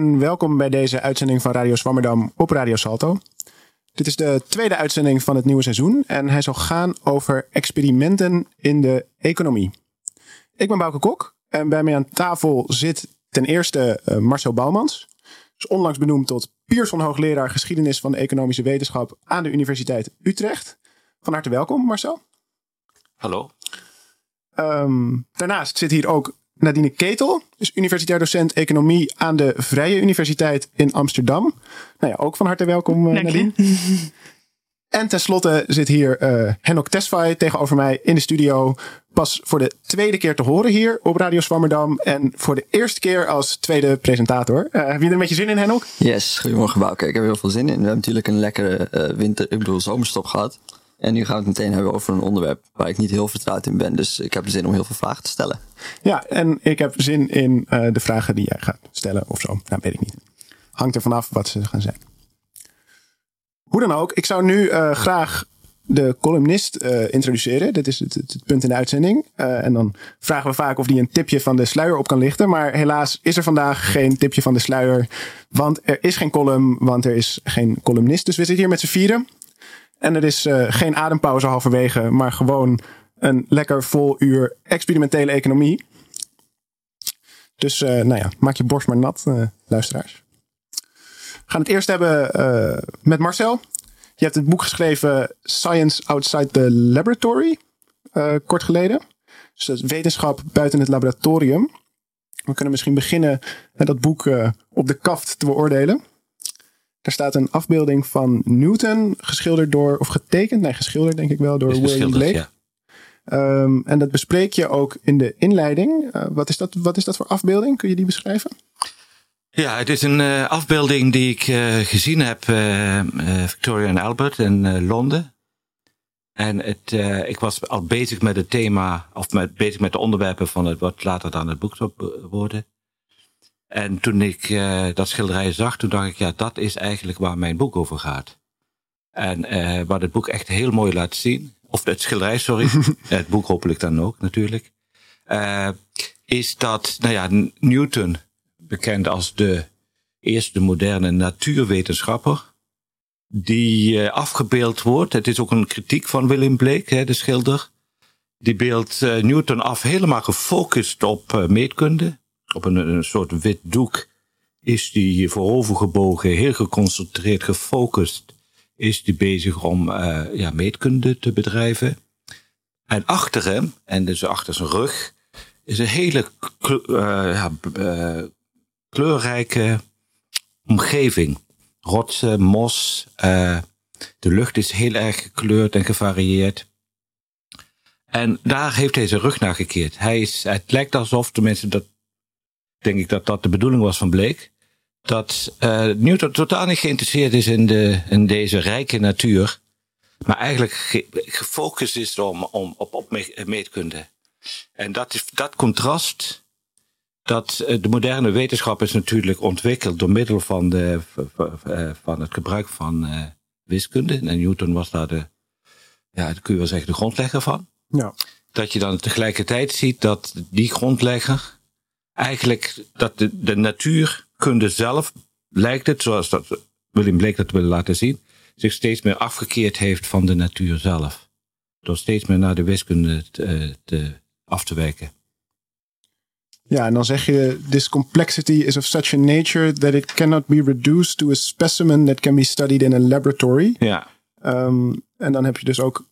en welkom bij deze uitzending van Radio Swammerdam op Radio Salto. Dit is de tweede uitzending van het nieuwe seizoen en hij zal gaan over experimenten in de economie. Ik ben Bouke Kok en bij mij aan tafel zit ten eerste uh, Marcel Bouwmans. Is onlangs benoemd tot Pierson hoogleraar geschiedenis van de economische wetenschap aan de Universiteit Utrecht. Van harte welkom Marcel. Hallo. Um, daarnaast zit hier ook Nadine Ketel, is universitair docent economie aan de Vrije Universiteit in Amsterdam. Nou ja, ook van harte welkom uh, Nadine. En tenslotte zit hier uh, Henok Tesfaye tegenover mij in de studio. Pas voor de tweede keer te horen hier op Radio Swammerdam. En voor de eerste keer als tweede presentator. Uh, heb je er een beetje zin in, Henok? Yes, goedemorgen Bouke. Ik heb er heel veel zin in. We hebben natuurlijk een lekkere uh, winter, ik bedoel zomerstop gehad. En nu gaan we het meteen hebben over een onderwerp waar ik niet heel vertrouwd in ben. Dus ik heb zin om heel veel vragen te stellen. Ja, en ik heb zin in uh, de vragen die jij gaat stellen of zo. Nou, weet ik niet. Hangt er vanaf wat ze gaan zijn. Hoe dan ook, ik zou nu uh, graag de columnist uh, introduceren. Dit is het, het, punt in de uitzending. En dan vragen we vaak of die een tipje van de sluier op kan lichten. Maar helaas is er vandaag geen tipje van de sluier. Want er is geen column, want er is geen columnist. Dus we zitten hier met z'n vieren. En er is uh, geen adempauze halverwege, maar gewoon een lekker vol uur experimentele economie. Dus uh, nou ja, maak je borst maar nat, uh, luisteraars. We gaan het eerst hebben met Marcel. Je hebt het boek geschreven Science Outside the Laboratory, kort geleden. Dus dat is wetenschap buiten het laboratorium. We kunnen misschien beginnen met dat boek op de kaft te beoordelen. Daar staat een afbeelding van Newton, geschilderd door, of getekend, nee, geschilderd denk ik wel, door William Blake. Ja. Um, en dat bespreek je ook in de inleiding. Uh, wat, is dat, wat is dat voor afbeelding? Kun je die beschrijven? Ja, het is een uh, afbeelding die ik uh, gezien heb, Victoria en Albert in Londen. En het, ik was al bezig met het thema, of met, bezig met de onderwerpen van het, wat later dan het boek zou worden. En toen ik uh, dat schilderij zag, toen dacht ik, ja, dat is eigenlijk waar mijn boek over gaat. En uh, wat het boek echt heel mooi laat zien, of het schilderij, sorry, het boek hopelijk dan ook natuurlijk, uh, is dat, nou ja, Newton, bekend als de eerste moderne natuurwetenschapper, die afgebeeld wordt. Het is ook een kritiek van William Blake, hè, de schilder. Die beeldt Newton af helemaal gefocust op meetkunde op een, soort wit doek is die voorovergebogen, heel geconcentreerd, gefocust, is die bezig om uh, ja, meetkunde te bedrijven. En achter hem, en dus achter zijn rug, is een hele ja, uh, kleurrijke omgeving. Rotsen, mos, de lucht is heel erg gekleurd en gevarieerd. En daar heeft hij zijn rug naar gekeerd. Hij is, het lijkt alsof, tenminste dat denk ik dat dat de bedoeling was van Bleek. Dat uh, Newton totaal niet geïnteresseerd is in, de, in deze rijke natuur. Maar eigenlijk ge, gefocust is om, om, op, op meetkunde. En dat, is, dat contrast, dat uh, de moderne wetenschap is natuurlijk ontwikkeld door middel van, de, van het gebruik van uh, wiskunde. En Newton was daar de, ja, kun je wel zeggen, de grondlegger van. Ja. Dat je dan tegelijkertijd ziet dat die grondlegger eigenlijk dat de, de natuurkunde zelf, lijkt het, zoals dat William Blake dat willen laten zien, zich steeds meer afgekeerd heeft van de natuur zelf. Door steeds meer naar de wiskunde te, te, af te wijken. Ja, en dan zeg je: This complexity is of such a nature that it cannot be reduced to a specimen that can be studied in a laboratory. Ja. Um, en dan heb je dus ook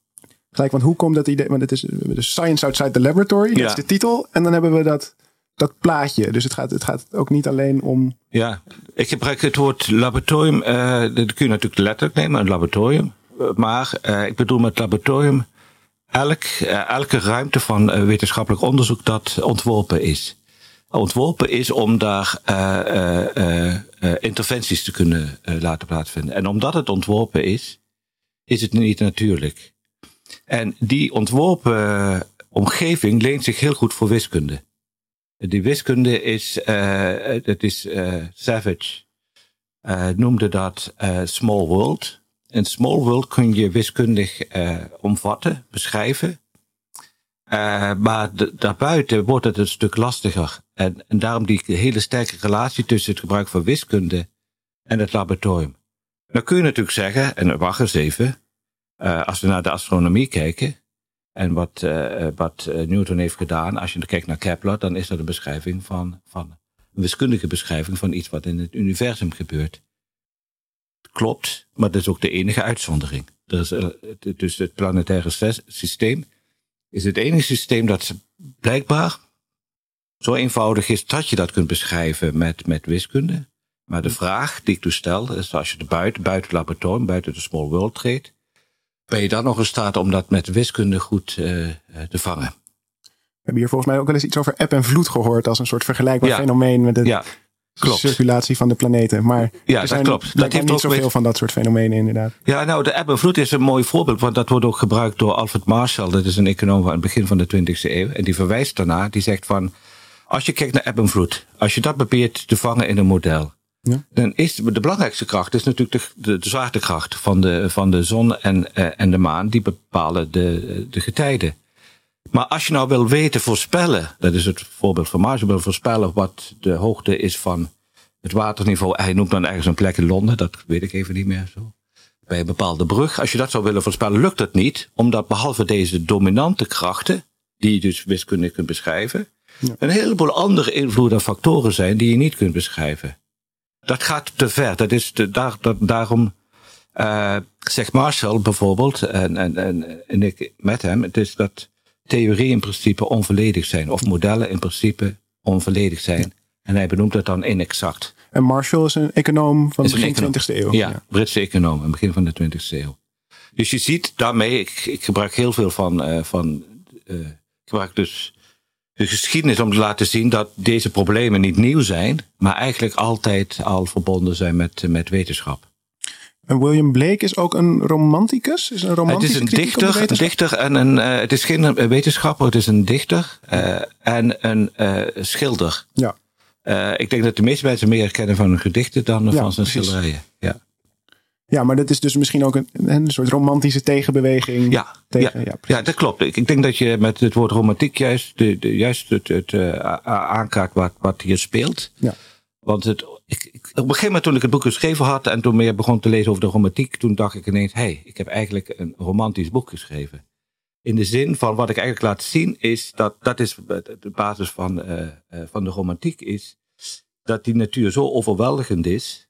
gelijk, want hoe komt dat idee? Want het is Science Outside the Laboratory, dat Ja. is de titel. En dan hebben we dat, dat plaatje. Dus het gaat, het gaat ook niet alleen om. Ja, ik gebruik het woord laboratorium. eh dat kun je natuurlijk letterlijk nemen, een laboratorium. Maar eh, ik bedoel met laboratorium elk, eh, elke ruimte van wetenschappelijk onderzoek dat ontworpen is. Ontworpen is om daar interventies te kunnen laten plaatsvinden. En omdat het ontworpen is, is het niet natuurlijk. En die ontworpen omgeving leent zich heel goed voor wiskunde. Die wiskunde is, uh, dat is uh, Savage uh, noemde dat small world. En small world kun je wiskundig omvatten, beschrijven. Maar daarbuiten wordt het een stuk lastiger. En, en daarom die hele sterke relatie tussen het gebruik van wiskunde en het laboratorium. Dan kun je natuurlijk zeggen, en wacht eens even, als we naar de astronomie kijken en wat, uh, wat Newton heeft gedaan, als je kijkt naar Kepler, dan is dat een beschrijving van, van een wiskundige beschrijving van iets wat in het universum gebeurt. Klopt, maar dat is ook de enige uitzondering. Dus, dus het planetaire systeem is het enige systeem dat blijkbaar zo eenvoudig is dat je dat kunt beschrijven met, met wiskunde. Maar de vraag die ik dus stel is als je er buiten, buiten het laboratorium, buiten de small world treedt, ben je dan nog in staat om dat met wiskunde goed uh, te vangen? We hebben hier volgens mij ook wel eens iets over eb en vloed gehoord als een soort vergelijkbaar fenomeen met de ja, circulatie van de planeten. Maar ja, er zijn, dat klopt. Dat heeft niet zoveel met... van dat soort fenomenen inderdaad. Ja, nou de eb en vloed is een mooi voorbeeld, want dat wordt ook gebruikt door Alfred Marshall. Dat is een econoom aan het begin van de 20e eeuw. En die verwijst daarna, die zegt van, als je kijkt naar eb en vloed, als je dat probeert te vangen in een model, ja. Dan is de belangrijkste kracht is natuurlijk de, de, zwaartekracht van de, van de zon en, uh, en de maan. Die bepalen de, de getijden. Maar als je nou wil weten voorspellen, dat is het voorbeeld van Mars, wil voorspellen wat de hoogte is van het waterniveau. Hij noemt dan ergens een plek in Londen, dat weet ik even niet meer zo. Bij een bepaalde brug. Als je dat zou willen voorspellen, lukt dat niet. Omdat behalve deze dominante krachten, die je dus wiskundig kunt beschrijven, ja. een heleboel andere invloeden en factoren zijn die je niet kunt beschrijven dat gaat te ver. Dat is de, daar, dat, daarom uh, zegt Marshall bijvoorbeeld, en, en, en, en ik met hem, het is dat theorieën in principe onvolledig zijn, of modellen in principe onvolledig zijn. En hij benoemt dat dan inexact. En Marshall is een econoem van de begin 20e eeuw. Ja, ja, Britse econoom, in begin van de 20e eeuw. Dus je ziet daarmee, ik, ik gebruik heel veel van, uh, van uh, ik gebruik dus de geschiedenis om te laten zien dat deze problemen niet nieuw zijn, maar eigenlijk altijd al verbonden zijn met, met wetenschap. En William Blake is ook een romanticus? Is een het is een dichter, een dichter en een, uh, het is geen wetenschapper, het is een dichter uh, en een uh, schilder. Ja. ik denk dat de meeste mensen meer kennen van hun gedichten dan ja, van zijn schilderijen. Ja. Ja, maar dat is dus misschien ook een, een soort romantische tegenbeweging. Ja, tegen, ja, ja, dat klopt. Ik, ik, denk dat je met het woord romantiek juist, de, de, juist het, het uh, aankaart wat, wat hier speelt. Ja. Want het, ik, ik, op een gegeven moment toen ik het boek geschreven had en toen meer begon te lezen over de romantiek, toen dacht ik ineens, hé, hey, ik heb eigenlijk een romantisch boek geschreven. In de zin van wat ik eigenlijk laat zien is dat, dat is de basis van, uh, uh, van de romantiek is, dat die natuur zo overweldigend is,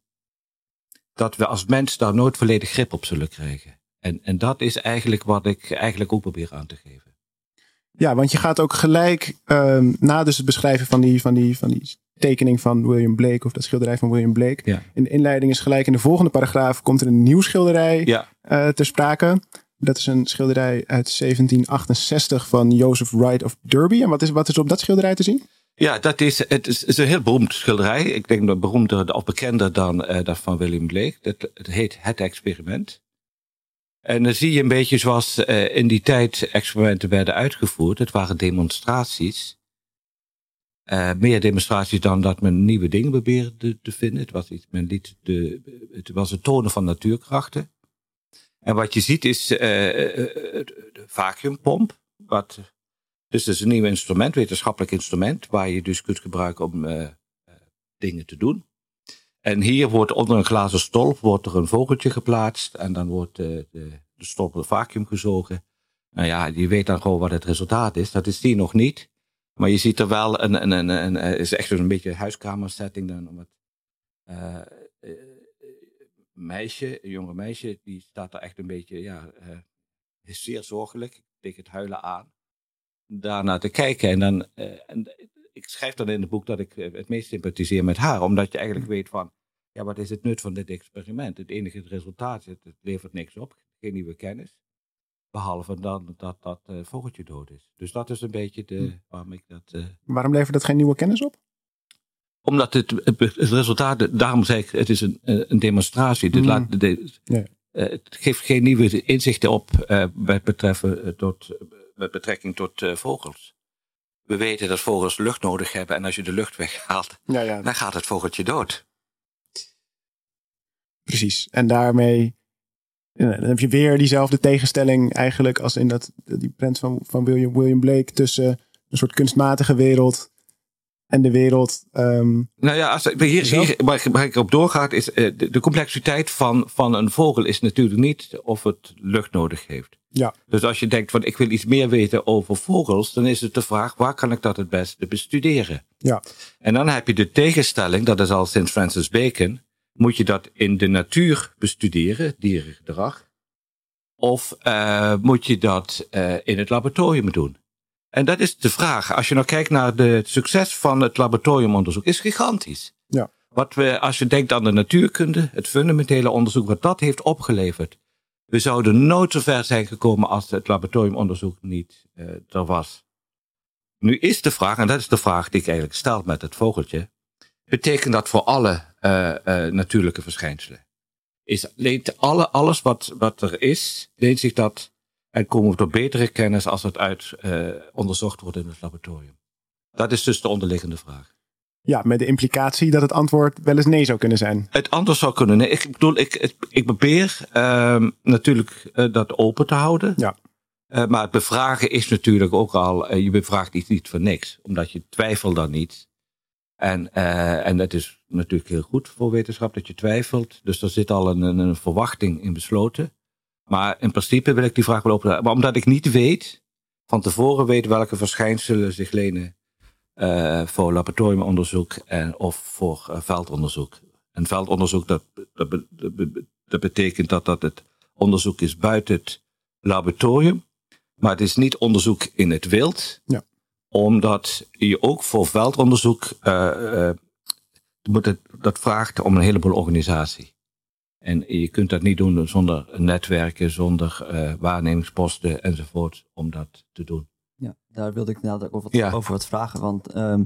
dat we als mens daar nooit volledig grip op zullen krijgen. En, en dat is eigenlijk wat ik eigenlijk ook probeer aan te geven. Ja, want je gaat ook gelijk um, na dus het beschrijven van die, van, die, van die tekening van William Blake of dat schilderij van William Blake. Ja. In de inleiding is gelijk in de volgende paragraaf komt er een nieuw schilderij ja. uh, ter sprake. Dat is een schilderij uit 1768 van Joseph Wright of Derby. En wat is, wat is op dat schilderij te zien? Ja, dat is, het is, een heel beroemd schilderij. Ik denk dat beroemder of bekender dan uh, dat van William Blake. Dat, het heet Het Experiment. En dan zie je een beetje zoals uh, in die tijd experimenten werden uitgevoerd. Het waren demonstraties. Uh, meer demonstraties dan dat men nieuwe dingen probeerde te vinden. Het was, iets, men liet de, het was het tonen van natuurkrachten. En wat je ziet is de vacuumpomp. Wat dus het is een nieuw instrument, wetenschappelijk instrument, waar je dus kunt gebruiken om uh, dingen te doen. En hier wordt onder een glazen stolp wordt er een vogeltje geplaatst en dan wordt de, de, de stolp in vacuüm gezogen. Nou ja, je weet dan gewoon wat het resultaat is. Dat is hier nog niet. Maar je ziet er wel een, een, een, een, is echt een beetje huiskamersetting dan. Om het, uh, meisje, een jonge meisje, die staat er echt een beetje, ja, is zeer zorgelijk tegen het huilen aan daarnaar te kijken. En dan, uh, en ik schrijf dan in het boek dat ik eh, het meest sympathiseer met haar, omdat je eigenlijk weet van, ja, wat is het nut van dit experiment? Het enige resultaat, het, het levert niks op, geen nieuwe kennis. Behalve dan dat dat uh, vogeltje dood is. Dus dat is een beetje de, hm. waarom ik dat. Uh, waarom levert dat geen nieuwe kennis op? Omdat het, het, resultaat, daarom zeg ik, het is een, een demonstratie. Dit hm. laat, de, ja. uh, het geeft geen nieuwe inzichten op met betreffen tot met betrekking tot uh, vogels. We weten dat vogels lucht nodig hebben en als je de lucht weghaalt, ja, ja. dan gaat het vogeltje dood. Precies. En daarmee dan heb je weer diezelfde tegenstelling eigenlijk als in dat, die prent van, van William, William Blake tussen een soort kunstmatige wereld en de wereld. ehm, Nou ja, als, hier, Zo? hier, waar, ik- waar ik op doorgaat, is eh, de, de complexiteit van, van een vogel is natuurlijk niet of het lucht nodig heeft. ja, Dus als je denkt van ik wil iets meer weten over vogels, dan is het de vraag waar kan ik dat het beste bestuderen? ja, En dan heb je de tegenstelling, dat is al sinds Francis Bacon, moet je dat in de natuur bestuderen, dierengedrag, of eh, moet je dat eh, in het laboratorium doen? En dat is de vraag. Als je nou kijkt naar de, het succes van het laboratoriumonderzoek, is gigantisch. Ja. Wat we, als je denkt aan de natuurkunde, het fundamentele onderzoek, wat dat heeft opgeleverd. We zouden nooit zo ver zijn gekomen als het laboratoriumonderzoek niet eh, er was. Nu is de vraag, en dat is de vraag die ik eigenlijk stel met het vogeltje. Betekent dat voor alle eh, eh, natuurlijke verschijnselen? Is, leent alle, alles wat, wat er is, leent zich dat en komen we tot betere kennis als het uit eh, onderzocht wordt in het laboratorium? Dat is dus de onderliggende vraag. ja, met de implicatie dat het antwoord wel eens nee zou kunnen zijn. Het anders zou kunnen. Nee, ik bedoel, ik, ik, probeer ehm, natuurlijk eh, dat open te houden. Ja. Eh, maar het bevragen is natuurlijk ook al, je bevraagt iets niet voor niks, omdat je twijfelt dan niet. En, en dat is natuurlijk heel goed voor wetenschap dat je twijfelt. Dus er zit al een, een verwachting in besloten. Maar in principe wil ik die vraag wel open. Maar omdat ik niet weet, van tevoren weet welke verschijnselen zich lenen eh, voor laboratoriumonderzoek en, of voor eh, veldonderzoek. En veldonderzoek, dat, dat, be- dat, be- dat betekent dat dat het onderzoek is buiten het laboratorium. Maar het is niet onderzoek in het wild. Ja. Omdat je ook voor veldonderzoek eh, moet het, dat vraagt om een heleboel organisatie. En je kunt dat niet doen zonder netwerken, zonder eh, waarnemingsposten enzovoort, om dat te doen. Ja, daar wilde ik inderdaad ook over Ja. over wat vragen. Want ehm,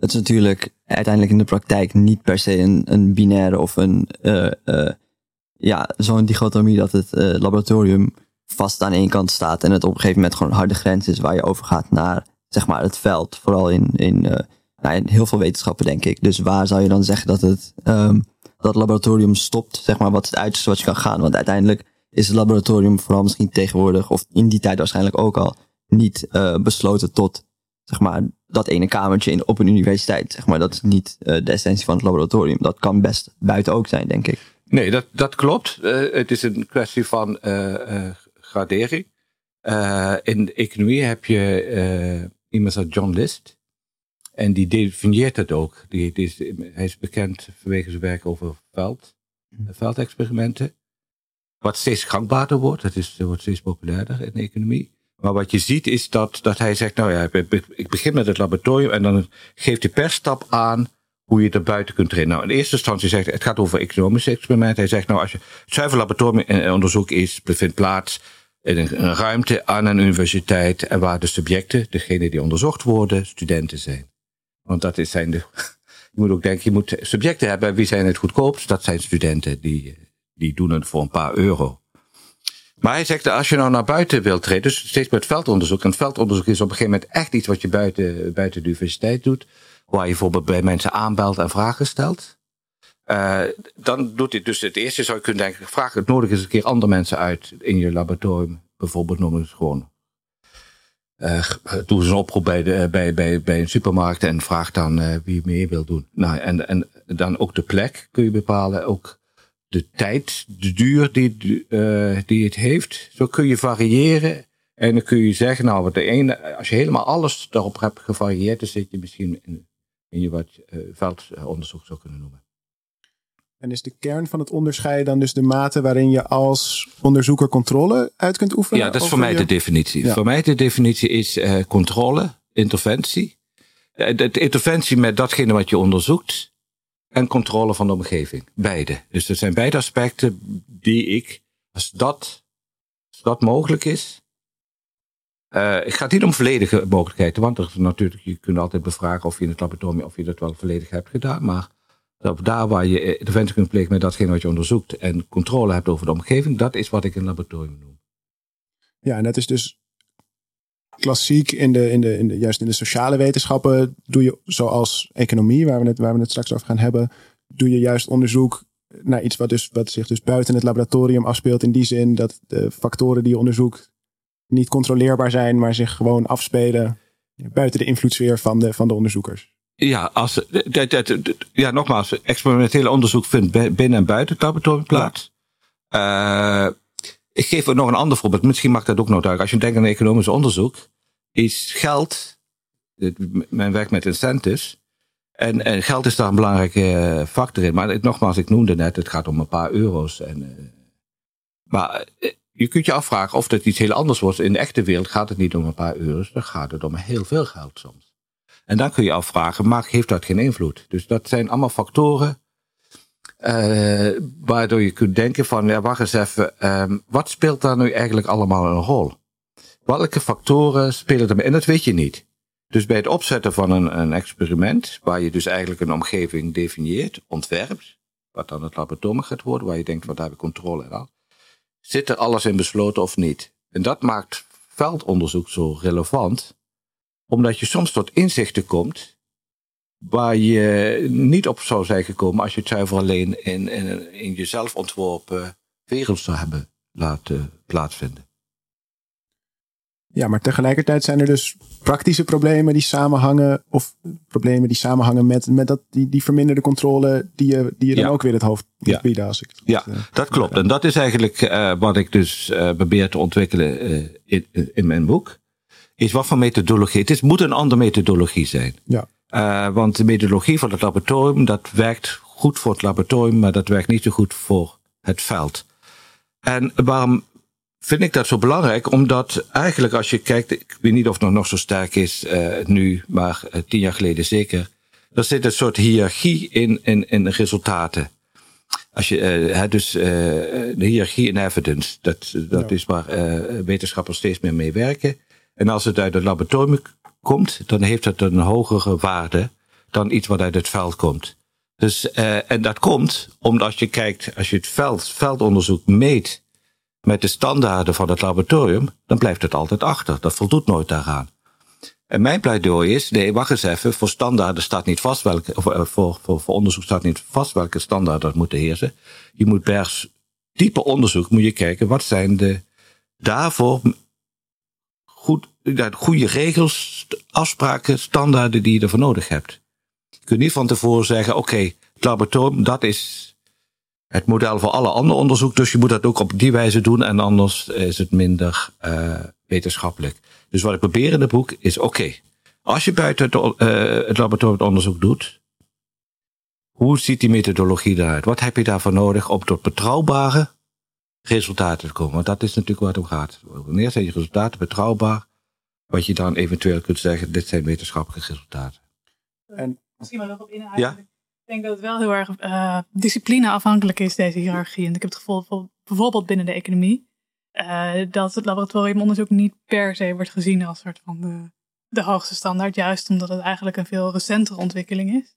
het is natuurlijk uiteindelijk in de praktijk niet per se een, een binaire of een eh, eh, ja, zo'n dichotomie dat het laboratorium vast aan één kant staat en het op een gegeven moment gewoon een harde grens is waar je overgaat naar zeg maar het veld. Vooral in, in, nou, in heel veel wetenschappen denk ik. Dus waar zou je dan zeggen dat het ehm, dat laboratorium stopt? Zeg maar wat het uiterste wat je kan gaan? Want uiteindelijk is het laboratorium vooral misschien tegenwoordig of in die tijd waarschijnlijk ook al niet eh, besloten tot zeg maar, dat ene kamertje in, op een universiteit. Zeg maar. Dat is niet eh, de essentie van het laboratorium. Dat kan best buiten ook zijn, denk ik. Nee, dat, dat klopt. Eh, het is een kwestie van gradering. In de economie heb je iemand als John List. En die definieert het ook. Die, die is, hij is bekend vanwege zijn werk over veld, eh, veldexperimenten. Wat steeds gangbaarder wordt. Het is, wordt steeds populairder in de economie. Maar wat je ziet is dat, dat hij zegt, nou ja, ik be- ik begin met het laboratorium en dan geeft hij per stap aan hoe je er buiten kunt trainen. Nou, in eerste instantie zegt hij, het gaat over economische experimenten. Hij zegt, nou, als je het zuiver laboratoriumonderzoek is, bevindt plaats in een, een ruimte aan een universiteit en waar de subjecten, degene die onderzocht worden, studenten zijn. Want dat is zijn de, je moet ook denken, je moet subjecten hebben. En wie zijn het goedkoopst? Dat zijn studenten, die, die doen het voor een paar euro. Maar hij zegt, als je nou naar buiten wilt treden, dus steeds met veldonderzoek. En veldonderzoek is op een gegeven moment echt iets wat je buiten, buiten de universiteit doet. Waar je bijvoorbeeld bij mensen aanbelt en vragen stelt. Eh, dan doet hij dus het eerste, zou je kunnen denken, vraag het nodig eens een keer andere mensen uit in je laboratorium. Bijvoorbeeld noem het gewoon. Eh doe eens een oproep bij, de, bij, bij, bij een supermarkt en vraag dan eh, wie mee wil doen. Nou, en, en dan ook de plek kun je bepalen. Ook de tijd, de duur die, eh, die het heeft. Zo kun je variëren. En dan kun je zeggen, nou, wat de ene, als je helemaal alles daarop hebt gevarieerd, dan zit je misschien in, in je wat eh, veldonderzoek zou kunnen noemen. En is de kern van het onderscheid dan dus de mate waarin je als onderzoeker controle uit kunt oefenen? Ja, dat is voor mij je- de definitie. Ja. Voor mij de definitie is eh, controle, interventie. Eh, de, de interventie met datgene wat je onderzoekt. En controle van de omgeving. Beide. Dus er zijn beide aspecten die ik, als dat, als dat mogelijk is. eh het gaat niet om volledige mogelijkheden. Want er natuurlijk, je kunt altijd bevragen of je in het laboratorium of je dat wel volledig hebt gedaan. Maar dat daar waar je eh, interventie kunt plegen met datgene wat je onderzoekt. En controle hebt over de omgeving. Dat is wat ik een laboratorium noem. Ja, en dat is dus klassiek in de, in de, in de, juist in de sociale wetenschappen doe je zoals economie, waar we het, waar we het straks over gaan hebben, doe je juist onderzoek naar iets wat, dus, wat zich dus buiten het laboratorium afspeelt. In die zin dat de factoren die je onderzoekt niet controleerbaar zijn, maar zich gewoon afspelen buiten de invloedssfeer van de, van de onderzoekers. Ja, als, dat, dat, dat- ja, nogmaals, experimentele onderzoek vindt bi- binnen en buiten het laboratorium plaats. Eh, ik geef nog een ander voorbeeld. Misschien mag dat ook nog duidelijk. Als je denkt aan economisch onderzoek, is geld, men werkt met incentives, en, en geld is daar een belangrijke eh, factor in. Maar het- nogmaals, ik noemde net, het gaat om een paar euro's. En, eh, maar eh, je kunt je afvragen of dat iets heel anders wordt. In de echte wereld gaat het niet om een paar euro's, dan gaat het om heel veel geld soms. En dan kun je afvragen, maar heeft dat geen invloed? Dus dat zijn allemaal factoren eh, waardoor je kunt denken van, ja, wacht eens even, ehm, wat speelt daar nu eigenlijk allemaal een rol? Welke factoren spelen er mee? En dat weet je niet. Dus bij het opzetten van een, een experiment, waar je dus eigenlijk een omgeving definieert, ontwerpt, wat dan het laboratorium gaat worden, waar je denkt, wat daar heb ik controle en al, zit er alles in besloten of niet? En dat maakt veldonderzoek zo relevant, omdat je soms tot inzichten komt waar je niet op zou zijn gekomen als je het zuiver alleen in, in, in jezelf ontworpen wereld zou hebben laten plaatsvinden. Ja, maar tegelijkertijd zijn er dus praktische problemen die samenhangen, of problemen die samenhangen met, met dat, die, die verminderde controle die je, die je dan Ja. ook weer het hoofd moet Ja. bieden. Als ik het Ja, eh, dat klopt. En dat is eigenlijk eh, wat ik dus eh, probeer te ontwikkelen in, in mijn boek. Is wat voor methodologie. Het is, moet een andere methodologie zijn. Ja. Eh, want de methodologie van het laboratorium, dat werkt goed voor het laboratorium, maar dat werkt niet zo goed voor het veld. En waarom vind ik dat zo belangrijk? Omdat eigenlijk als je kijkt, ik weet niet of het nog, zo sterk is eh, nu, maar eh, tien jaar geleden zeker. Er zit een soort hiërarchie in, in, in resultaten. Als je, dus de hiërarchie in evidence, dat, dat Ja. is waar wetenschappers steeds meer mee werken. En als het uit het laboratorium komt, dan heeft het een hogere waarde dan iets wat uit het veld komt. Dus, eh, en dat komt omdat als je kijkt, als je het veld, veldonderzoek meet met de standaarden van het laboratorium, dan blijft het altijd achter. Dat voldoet nooit daaraan. En mijn pleidooi is, nee, wacht eens even, voor standaarden staat niet vast welke, eh, voor, voor, voor onderzoek staat niet vast welke standaarden dat moeten heersen. Je moet per type onderzoek moet je kijken, wat zijn de daarvoor goed, goede regels, afspraken, standaarden die je ervoor nodig hebt. Je kunt niet van tevoren zeggen, oké, het laboratorium, dat is het model voor alle ander onderzoek, dus je moet dat ook op die wijze doen en anders is het minder eh, wetenschappelijk. Dus wat ik probeer in het boek is, oké, als je buiten het, eh, het laboratorium het onderzoek doet, hoe ziet die methodologie eruit? Wat heb je daarvoor nodig om tot betrouwbare resultaten te komen? Want dat is natuurlijk waar het om gaat. Wanneer zijn je resultaten betrouwbaar? Wat je dan eventueel kunt zeggen, dit zijn wetenschappelijke resultaten. En Misschien wel nog op in Ja. eigenlijk. Ik denk dat het wel heel erg eh discipline afhankelijk is, deze hiërarchie. En ik heb het gevoel, bijvoorbeeld- bijvoorbeeld binnen de economie, eh, dat het laboratoriumonderzoek niet per se wordt gezien als soort van de, de hoogste standaard. Juist omdat het eigenlijk een veel recentere ontwikkeling is.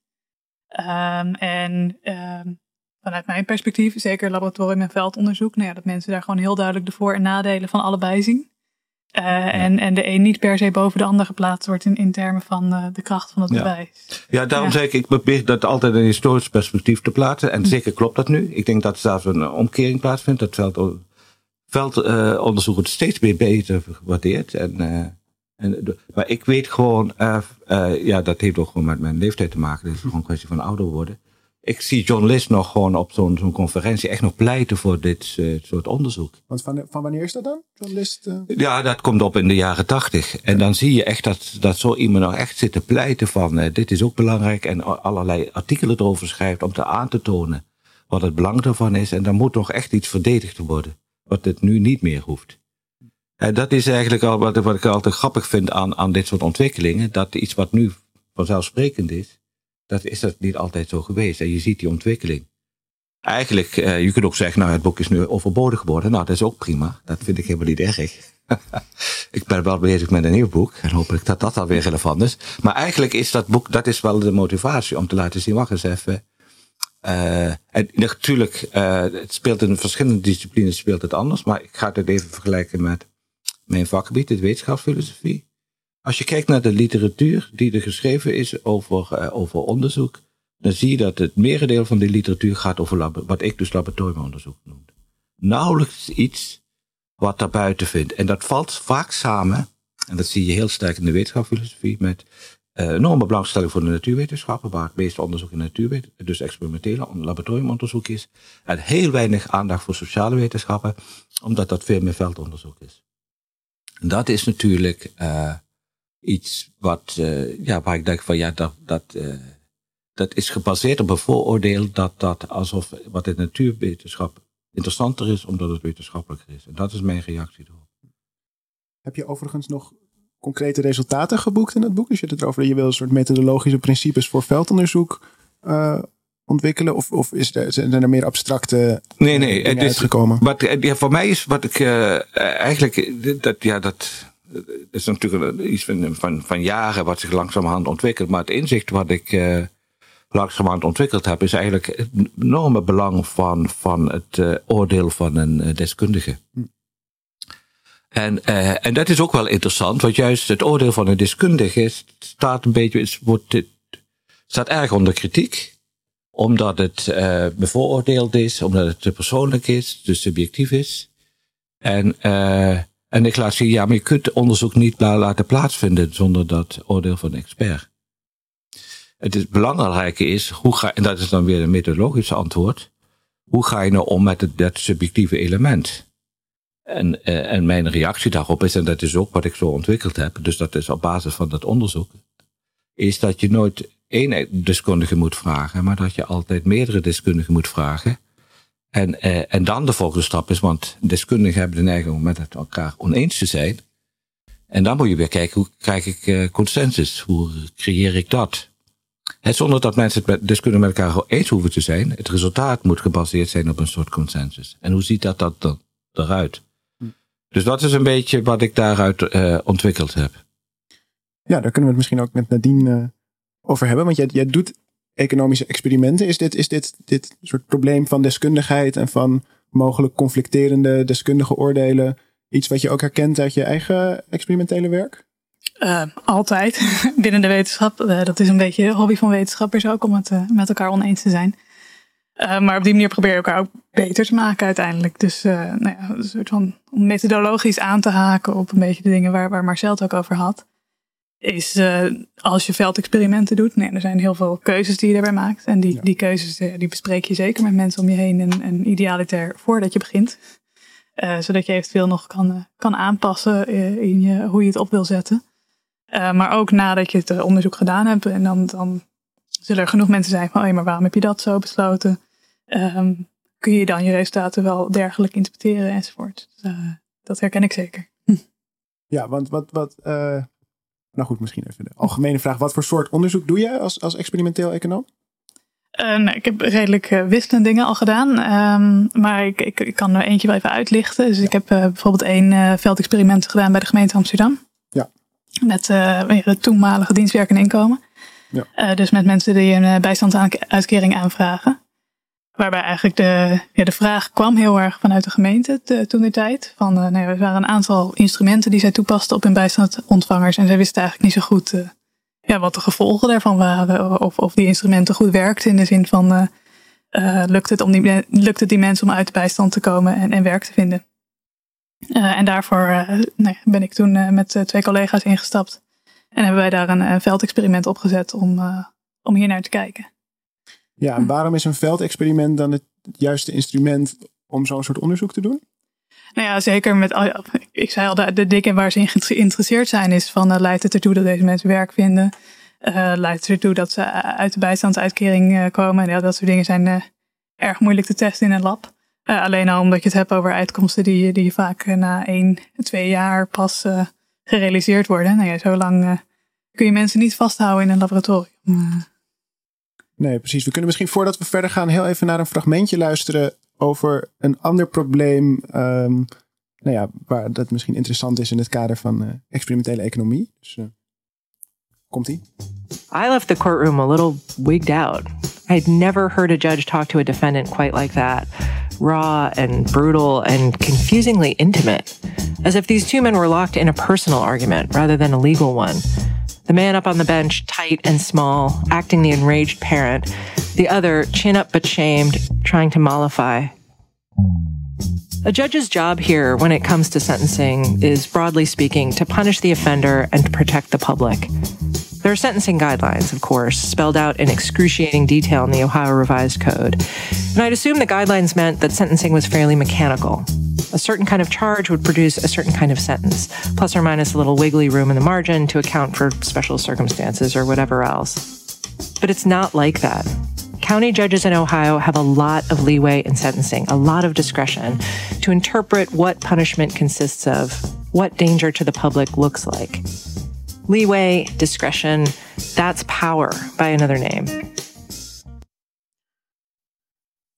Ehm, en ehm, vanuit mijn perspectief, zeker laboratorium- en veldonderzoek, nou ja, dat mensen daar gewoon heel duidelijk de voor- en nadelen van allebei zien. Eh, en, en de een niet per se boven de ander geplaatst wordt in, in termen van eh, de kracht van het Ja. bewijs. Ja, daarom Ja. zeg ik, ik probeer dat altijd in een historisch perspectief te plaatsen. En zeker klopt dat nu. Ik denk dat er zelfs een omkering plaatsvindt. Dat veld, veldonderzoek het steeds meer beter gewaardeerd. En, eh, en, maar ik weet gewoon, eh, eh, ja, dat heeft ook gewoon met mijn leeftijd te maken. Het is gewoon een kwestie van ouder worden. Ik zie John List nog gewoon op zo'n zo'n conferentie echt nog pleiten voor dit eh, soort onderzoek. want van, van wanneer is dat dan? Journalist? eh? Ja, dat komt op in de jaren tachtig. En dan zie je echt dat, dat zo iemand nog echt zit te pleiten van eh, dit is ook belangrijk. En allerlei artikelen erover schrijft om te aan te tonen wat het belang daarvan is. En dan moet nog echt iets verdedigd worden. Wat het nu niet meer hoeft. En dat is eigenlijk al wat, wat ik altijd grappig vind aan, aan dit soort ontwikkelingen. Dat iets wat nu vanzelfsprekend is, dat is dat niet altijd zo geweest. En je ziet die ontwikkeling. Eigenlijk, eh, je kunt ook zeggen, nou het boek is nu overbodig geworden. Nou, dat is ook prima. Dat vind ik helemaal niet erg. ik ben wel bezig met een nieuw boek. En hopelijk dat dat dan weer relevant is. Maar eigenlijk is dat boek, dat is wel de motivatie om te laten zien, wacht eens even. Eh, en natuurlijk, eh, het speelt in verschillende disciplines speelt het anders. Maar ik ga het even vergelijken met mijn vakgebied, de wetenschapsfilosofie. Als je kijkt naar de literatuur die er geschreven is over, eh, over onderzoek, dan zie je dat het merendeel van die literatuur gaat over wat ik dus laboratoriumonderzoek noem. Nauwelijks iets wat daarbuiten vindt. En dat valt vaak samen, en dat zie je heel sterk in de wetenschapsfilosofie, met uh, enorme belangstelling voor de natuurwetenschappen, waar het meeste onderzoek in natuurwetenschappen, dus experimentele laboratoriumonderzoek is. En heel weinig aandacht voor sociale wetenschappen, omdat dat veel meer veldonderzoek is. Dat is natuurlijk uh, iets wat, uh, ja, waar ik denk van ja, dat, dat, dat is gebaseerd op een vooroordeel dat dat alsof wat in natuurwetenschap interessanter is, omdat het wetenschappelijker is. En dat is mijn reactie erop. Heb je overigens nog concrete resultaten geboekt in het boek? Dus je hebt het erover dat je wil een soort methodologische principes voor veldonderzoek uh, ontwikkelen? Of, of is er, zijn er meer abstracte nee, nee, het is, uitgekomen? Wat, ja, voor mij is wat ik uh, eigenlijk, dat, ja, dat is natuurlijk iets van, van, van jaren wat zich langzamerhand ontwikkelt. Maar het inzicht wat ik uh, langzamerhand ontwikkeld heb, is eigenlijk het enorme belang van, van het oordeel van een deskundige. Hm. En, uh, en dat is ook wel interessant, want juist het oordeel van een deskundige staat een beetje, is, wordt, staat erg onder kritiek. Omdat het uh, bevooroordeeld is, omdat het te persoonlijk is, dus subjectief is. En, uh, en ik laat zien, ja, maar je kunt onderzoek niet laten plaatsvinden zonder dat oordeel van een expert. Het is, belangrijke is, hoe ga, en dat is dan weer een methodologisch antwoord, hoe ga je nou om met het, dat subjectieve element? En, uh, en mijn reactie daarop is, en dat is ook wat ik zo ontwikkeld heb, dus dat is op basis van dat onderzoek, is dat je nooit één deskundige moet vragen, maar dat je altijd meerdere deskundigen moet vragen. En, uh, en dan de volgende stap is, want deskundigen hebben de neiging om met elkaar oneens te zijn. En dan moet je weer kijken, hoe krijg ik uh, consensus? Hoe creëer ik dat? He, zonder dat mensen het met, deskundigen met elkaar eens hoeven te zijn. Het resultaat moet gebaseerd zijn op een soort consensus. En hoe ziet dat, dat dan eruit? Dus dat is een beetje wat ik daaruit uh, ontwikkeld heb. Ja, daar kunnen we het misschien ook met Nadine uh, over hebben. Want jij, jij doet economische experimenten. Is dit, is dit, dit soort probleem van deskundigheid en van mogelijk conflicterende deskundige oordelen iets wat je ook herkent uit je eigen experimentele werk? Uh, altijd binnen de wetenschap. dat is een beetje de hobby van wetenschappers ook om het met elkaar oneens te zijn. Maar op die manier probeer je elkaar ook beter te maken uiteindelijk. Dus nou ja, een soort van methodologisch aan te haken op een beetje de dingen waar, waar Marcel het ook over had. Is uh, als je veldexperimenten doet, nee, er zijn heel veel keuzes die je daarbij maakt. En die, ja. die keuzes die bespreek je zeker met mensen om je heen en, en idealiter voordat je begint. zodat je eventueel nog kan, kan aanpassen in je, hoe je het op wil zetten. maar ook nadat je het onderzoek gedaan hebt. En dan, dan zullen er genoeg mensen zijn van, oh, maar waarom heb je dat zo besloten? Um, kun je dan je resultaten wel dergelijk interpreteren enzovoort. Dus, dat herken ik zeker. Ja, want wat, wat nou goed, misschien even de algemene vraag. Wat voor soort onderzoek doe je als, als experimenteel econoom? Uh, nou, ik heb redelijk uh, wisselende dingen al gedaan. Um, maar ik, ik, ik, kan er eentje wel even uitlichten. Dus ja. ik heb bijvoorbeeld één veldexperiment gedaan bij de gemeente Amsterdam. Ja. Met de toenmalige dienstwerkende inkomen. Ja. dus met mensen die een bijstandsuitkering aanvragen. Waarbij eigenlijk de, de vraag kwam heel erg vanuit de gemeente te, toen de tijd. Van, uh, er waren een aantal instrumenten die zij toepasten op hun bijstandontvangers. En zij wisten eigenlijk niet zo goed uh, ja, wat de gevolgen daarvan waren. Of, of die instrumenten goed werkten in de zin van uh, lukt, het om die, lukt het die mensen om uit de bijstand te komen en, en werk te vinden. en daarvoor ben ik toen met twee collega's ingestapt. En hebben wij daar een, een veldexperiment opgezet om, om hier naar te kijken. Ja, en waarom is een veldexperiment dan het juiste instrument om zo'n soort onderzoek te doen? Nou ja, zeker met, ik zei al, de, de dingen waar ze in geïnteresseerd zijn is van, uh, leidt het ertoe dat deze mensen werk vinden? Uh, leidt het ertoe dat ze uit de bijstandsuitkering uh, komen? En ja, dat soort dingen zijn erg moeilijk te testen in een lab. alleen al omdat je het hebt over uitkomsten die, die vaak na één, twee jaar pas gerealiseerd worden. Nou ja, zo lang kun je mensen niet vasthouden in een laboratorium. Nee, precies. We kunnen misschien voordat we verder gaan heel even naar een fragmentje luisteren over een ander probleem. Um, nou ja, waar dat misschien interessant is in het kader van uh, experimentele economie. Dus uh, komt-ie. I left the courtroom a little wigged out. I'd never heard a judge talk to a defendant quite like that. Raw and brutal and confusingly intimate. As if these two men were locked in a personal argument rather than a legal one. The man up on the bench, tight and small, acting the enraged parent. The other, chin up but shamed, trying to mollify. A judge's job here, when it comes to sentencing, is broadly speaking to punish the offender and to protect the public. There are sentencing guidelines, of course, spelled out in excruciating detail in the Ohio Revised Code. And I'd assume the guidelines meant that sentencing was fairly mechanical. A certain kind of charge would produce a certain kind of sentence, plus or minus a little wiggly room in the margin to account for special circumstances or whatever else. But it's not like that. County judges in Ohio have a lot of leeway in sentencing, a lot of discretion to interpret what punishment consists of, what danger to the public looks like. Leeway, discretion, that's power by another name.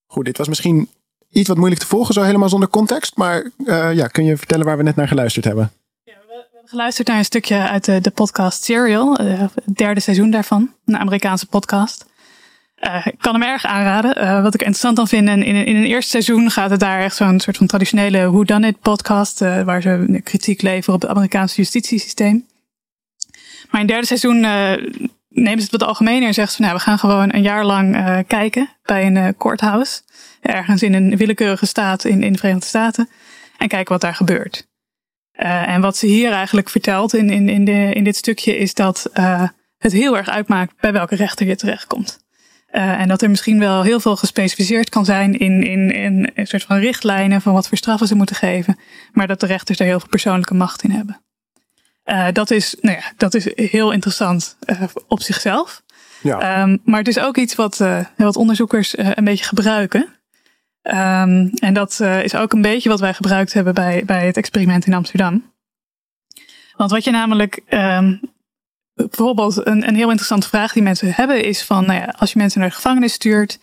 Goed, dit was misschien iets wat moeilijk te volgen, zo helemaal zonder context. Maar uh, ja, kun je vertellen waar we net naar geluisterd hebben? We, hebben geluisterd naar een stukje uit de, de podcast Serial, uh, het derde seizoen daarvan, een Amerikaanse podcast. Ik kan hem erg aanraden. Wat ik interessant dan vind, in, in, een eerste seizoen gaat het daar echt zo'n soort van traditionele Who Done It podcast, waar ze kritiek leveren op het Amerikaanse justitiesysteem. Maar in het derde seizoen nemen ze het wat algemener en zeggen ze van, nou, we gaan gewoon een jaar lang kijken bij een courthouse, ergens in een willekeurige staat in, in de Verenigde Staten, en kijken wat daar gebeurt. en wat ze hier eigenlijk vertelt in, in, in, de, in dit stukje is dat het heel erg uitmaakt bij welke rechter je terechtkomt. Uh, en dat er misschien wel heel veel gespecificeerd kan zijn in, in, in een soort van richtlijnen van wat voor straffen ze moeten geven. Maar dat de rechters daar heel veel persoonlijke macht in hebben. Dat, is, nou ja, dat is heel interessant op zichzelf. Ja. Um, maar het is ook iets wat, wat onderzoekers een beetje gebruiken. Um, en dat is ook een beetje wat wij gebruikt hebben bij, bij het experiment in Amsterdam. Want wat je namelijk um, bijvoorbeeld een, een heel interessante vraag die mensen hebben is van, nou ja, als je mensen naar de gevangenis stuurt,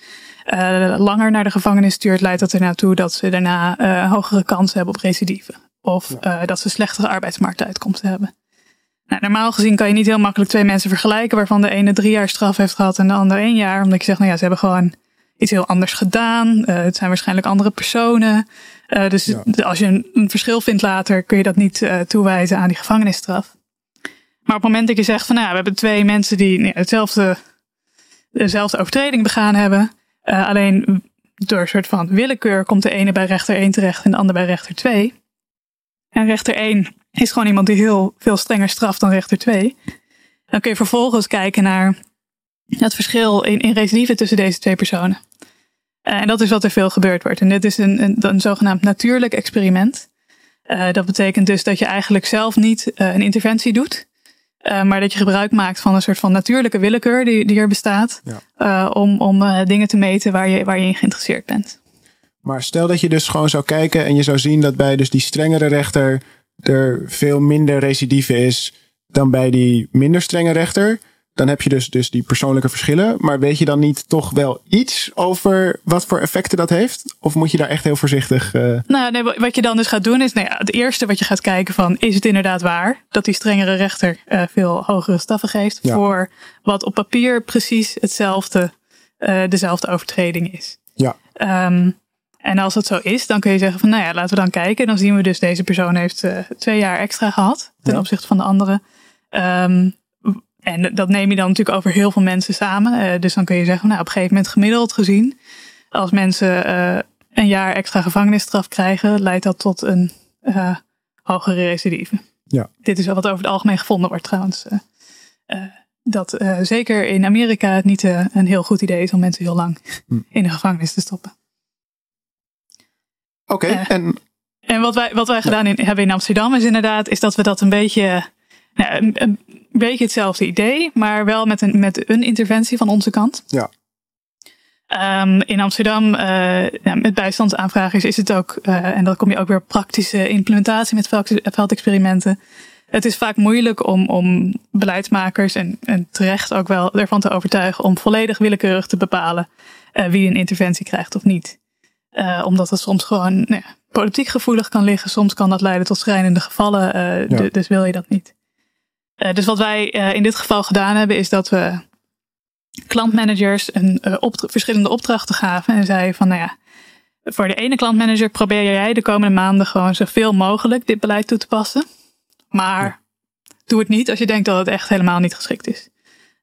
uh, langer naar de gevangenis stuurt, leidt dat er naartoe dat ze daarna uh, hogere kansen hebben op recidive. Of uh, dat ze slechtere arbeidsmarktuitkomsten hebben. Nou, normaal gezien kan je niet heel makkelijk twee mensen vergelijken waarvan de ene drie jaar straf heeft gehad en de ander één jaar. Omdat je zegt, nou ja, ze hebben gewoon iets heel anders gedaan. het zijn waarschijnlijk andere personen. dus ja. als je een, een, verschil vindt later, kun je dat niet toewijzen aan die gevangenisstraf. Maar op het moment dat je zegt van nou, we hebben twee mensen die nee, hetzelfde, dezelfde overtreding begaan hebben. Alleen door een soort van willekeur komt de ene bij rechter 1 terecht en de ander bij rechter 2. En rechter 1 is gewoon iemand die heel veel strenger straft dan rechter 2. Dan kun je vervolgens kijken naar het verschil in, in recidive tussen deze twee personen. Uh, en dat is wat er veel gebeurd wordt. En dit is een, een, een zogenaamd natuurlijk experiment. Uh, dat betekent dus dat je eigenlijk zelf niet uh, een interventie doet. Uh, maar dat je gebruik maakt van een soort van natuurlijke willekeur die, die er bestaat. Ja. Om om dingen te meten waar je, waar je in geïnteresseerd bent. Maar stel dat je dus gewoon zou kijken en je zou zien dat bij dus die strengere rechter er veel minder recidive is dan bij die minder strenge rechter dan heb je dus, dus die persoonlijke verschillen. Maar weet je dan niet toch wel iets over wat voor effecten dat heeft? Of moet je daar echt heel voorzichtig. Uh... Nou, nee, wat je dan dus gaat doen is, nou ja, het eerste wat je gaat kijken van, is het inderdaad waar dat die strengere rechter uh, veel hogere straffen geeft ja. voor wat op papier precies hetzelfde, uh, dezelfde overtreding is? Ja. Um, en als dat zo is, dan kun je zeggen van, nou ja, laten we dan kijken. Dan zien we dus deze persoon heeft twee jaar extra gehad ten ja. opzichte van de andere. Um, en dat neem je dan natuurlijk over heel veel mensen samen. Uh, dus dan kun je zeggen, nou, op een gegeven moment gemiddeld gezien, als mensen uh, een jaar extra gevangenisstraf krijgen, leidt dat tot een uh, hogere recidive. Ja. Dit is wel wat over het algemeen gevonden wordt trouwens. dat zeker in Amerika het niet een heel goed idee is om mensen heel lang hm. in de gevangenis te stoppen. Oké, okay, en... En wat wij, wat wij gedaan in, hebben in Amsterdam is inderdaad, is dat we dat een beetje nou, een, een, beetje hetzelfde idee, maar wel met een, met een interventie van onze kant. Ja. Um, in Amsterdam, uh, ja, met bijstandsaanvragers is het ook, uh, en dan kom je ook weer praktische implementatie met veldexperimenten. Het is vaak moeilijk om, om beleidsmakers en, en terecht ook wel ervan te overtuigen om volledig willekeurig te bepalen uh, wie een interventie krijgt of niet. omdat het soms gewoon nou ja, politiek gevoelig kan liggen. Soms kan dat leiden tot schrijnende gevallen. Ja. Dus wil je dat niet. Uh, dus wat wij uh, in dit geval gedaan hebben, is dat we klantmanagers een uh, opt verschillende opdrachten gaven. En zeiden van, nou ja, voor de ene klantmanager probeer jij de komende maanden gewoon zoveel mogelijk dit beleid toe te passen. Maar ja. doe het niet als je denkt dat het echt helemaal niet geschikt is.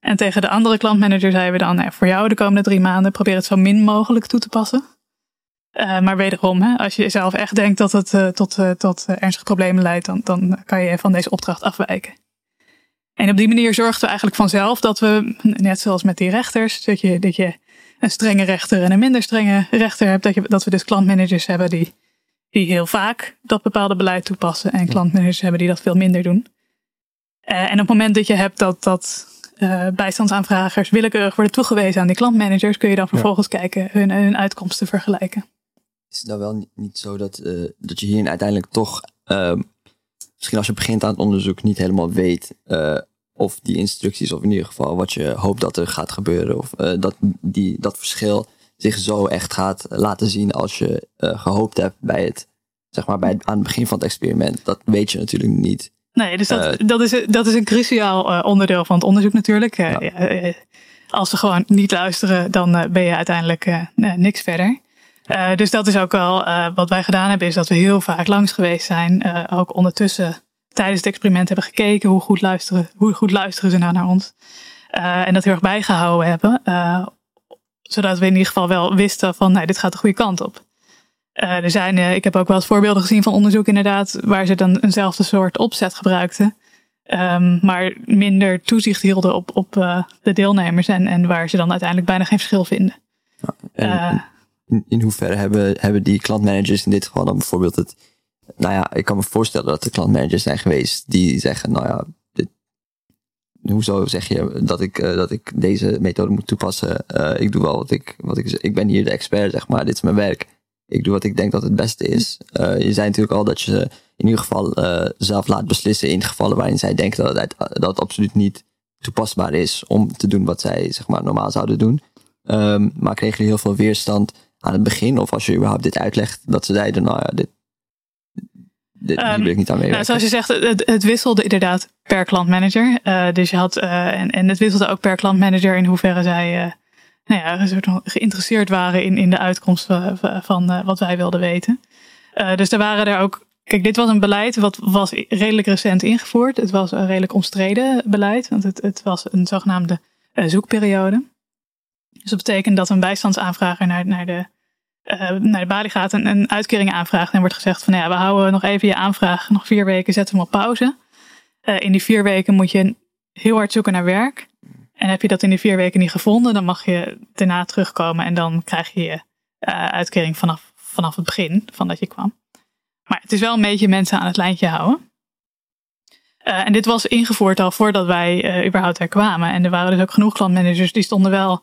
En tegen de andere klantmanager zeiden we dan, nou, voor jou de komende drie maanden probeer het zo min mogelijk toe te passen. Uh, maar wederom, hè, als je zelf echt denkt dat het uh, tot, uh, tot ernstige problemen leidt, dan, dan kan je van deze opdracht afwijken. En op die manier zorgden we eigenlijk vanzelf dat we, net zoals met die rechters, dat je, dat je een strenge rechter en een minder strenge rechter hebt. Dat, je, dat we dus klantmanagers hebben die, die heel vaak dat bepaalde beleid toepassen. En klantmanagers hebben die dat veel minder doen. Uh, en op het moment dat je hebt dat, dat uh, bijstandsaanvragers willekeurig worden toegewezen aan die klantmanagers, kun je dan vervolgens ja. kijken hun, hun uitkomsten vergelijken. Is het nou wel niet zo dat, uh, dat je hier uiteindelijk toch, uh, misschien als je begint aan het onderzoek, niet helemaal weet of die instructies, of in ieder geval wat je hoopt dat er gaat gebeuren, of dat die, dat verschil zich zo echt gaat laten zien als je gehoopt hebt bij het, zeg maar, bij het, aan het begin van het experiment. Dat weet je natuurlijk niet. Nee, dus dat, dat, is, dat is een cruciaal onderdeel van het onderzoek natuurlijk. Ja. als ze gewoon niet luisteren, dan ben je uiteindelijk niks verder. Dus dat is ook wel wat wij gedaan hebben, is dat we heel vaak langs geweest zijn. ook ondertussen tijdens het experiment hebben gekeken hoe goed luisteren, hoe goed luisteren ze nou naar ons. en dat heel erg bijgehouden hebben. zodat we in ieder geval wel wisten van, nee, dit gaat de goede kant op. Er zijn, ik heb ook wel eens voorbeelden gezien van onderzoek inderdaad, waar ze dan eenzelfde soort opzet gebruikten. Um, maar minder toezicht hielden op, op de deelnemers en, en waar ze dan uiteindelijk bijna geen verschil vinden. Ja, in, hoeverre hebben, hebben die klantmanagers in dit geval dan bijvoorbeeld het, nou ja, ik kan me voorstellen dat er klantmanagers zijn geweest die zeggen, nou ja, hoezo zeg je dat ik, dat ik deze methode moet toepassen? ik doe wel wat ik, wat ik, ik ben hier de expert, zeg maar, dit is mijn werk ik doe wat ik denk dat het beste is. Uh, je zei natuurlijk al dat je ze in ieder geval zelf laat beslissen in gevallen waarin zij denken dat het, dat absoluut niet toepasbaar is om te doen wat zij zeg maar normaal zouden doen. Um, maar kregen jullie heel veel weerstand aan het begin? Of als je überhaupt dit uitlegt, dat ze zeiden, nou ja, dit, dit um, wil ik niet aan meewerken. Nou, zoals je zegt, het, het wisselde inderdaad per klantmanager. Uh, dus je had, en, en het wisselde ook per klantmanager in hoeverre zij nou ja, soort geïnteresseerd waren in, in de uitkomst van, van wat wij wilden weten. Dus er waren er ook. Kijk, dit was een beleid wat was redelijk recent ingevoerd. Het was een redelijk omstreden beleid, want het, het was een zogenaamde uh, zoekperiode. Dus dat betekent dat een bijstandsaanvrager naar, naar, de, naar de balie gaat en een uitkering aanvraagt. En wordt gezegd van ja, we houden nog even je aanvraag, nog vier weken, zet hem op pauze. in die vier weken moet je heel hard zoeken naar werk. En heb je dat in die vier weken niet gevonden, dan mag je daarna terugkomen en dan krijg je je uh, uitkering vanaf, vanaf het begin van dat je kwam. Maar het is wel een beetje mensen aan het lijntje houden. En dit was ingevoerd al voordat wij überhaupt er kwamen. En er waren dus ook genoeg klantmanagers die stonden wel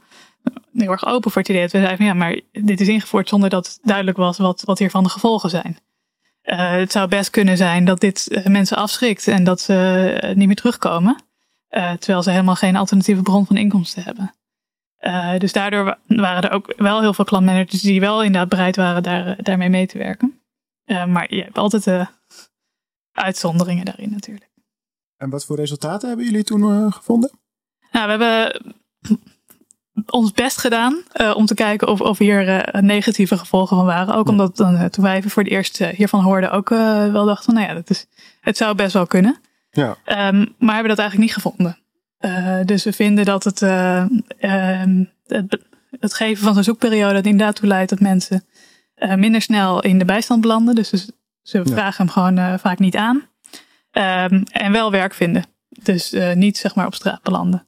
heel erg open voor het idee. Dat we zeiden van ja, maar dit is ingevoerd zonder dat duidelijk was wat, wat hiervan de gevolgen zijn. het zou best kunnen zijn dat dit mensen afschrikt en dat ze niet meer terugkomen. Uh, terwijl ze helemaal geen alternatieve bron van inkomsten hebben. Uh, dus daardoor waren er ook wel heel veel klantmanagers die wel inderdaad bereid waren daar, daarmee mee te werken. Maar je hebt altijd de uitzonderingen daarin natuurlijk. En wat voor resultaten hebben jullie toen gevonden? Nou, we hebben ons best gedaan om te kijken of, of hier negatieve gevolgen van waren. Ook omdat dan, toen wij even voor het eerst hiervan hoorden ook wel dachten, nou ja, dat is, het zou best wel kunnen. Ja. Um, maar hebben dat eigenlijk niet gevonden. Dus we vinden dat het, uh, het, het, geven van zo'n zoekperiode dat inderdaad toe leidt dat mensen minder snel in de bijstand belanden. Dus ze vragen hem gewoon vaak niet aan. Um, en wel werk vinden. Dus niet zeg maar op straat belanden.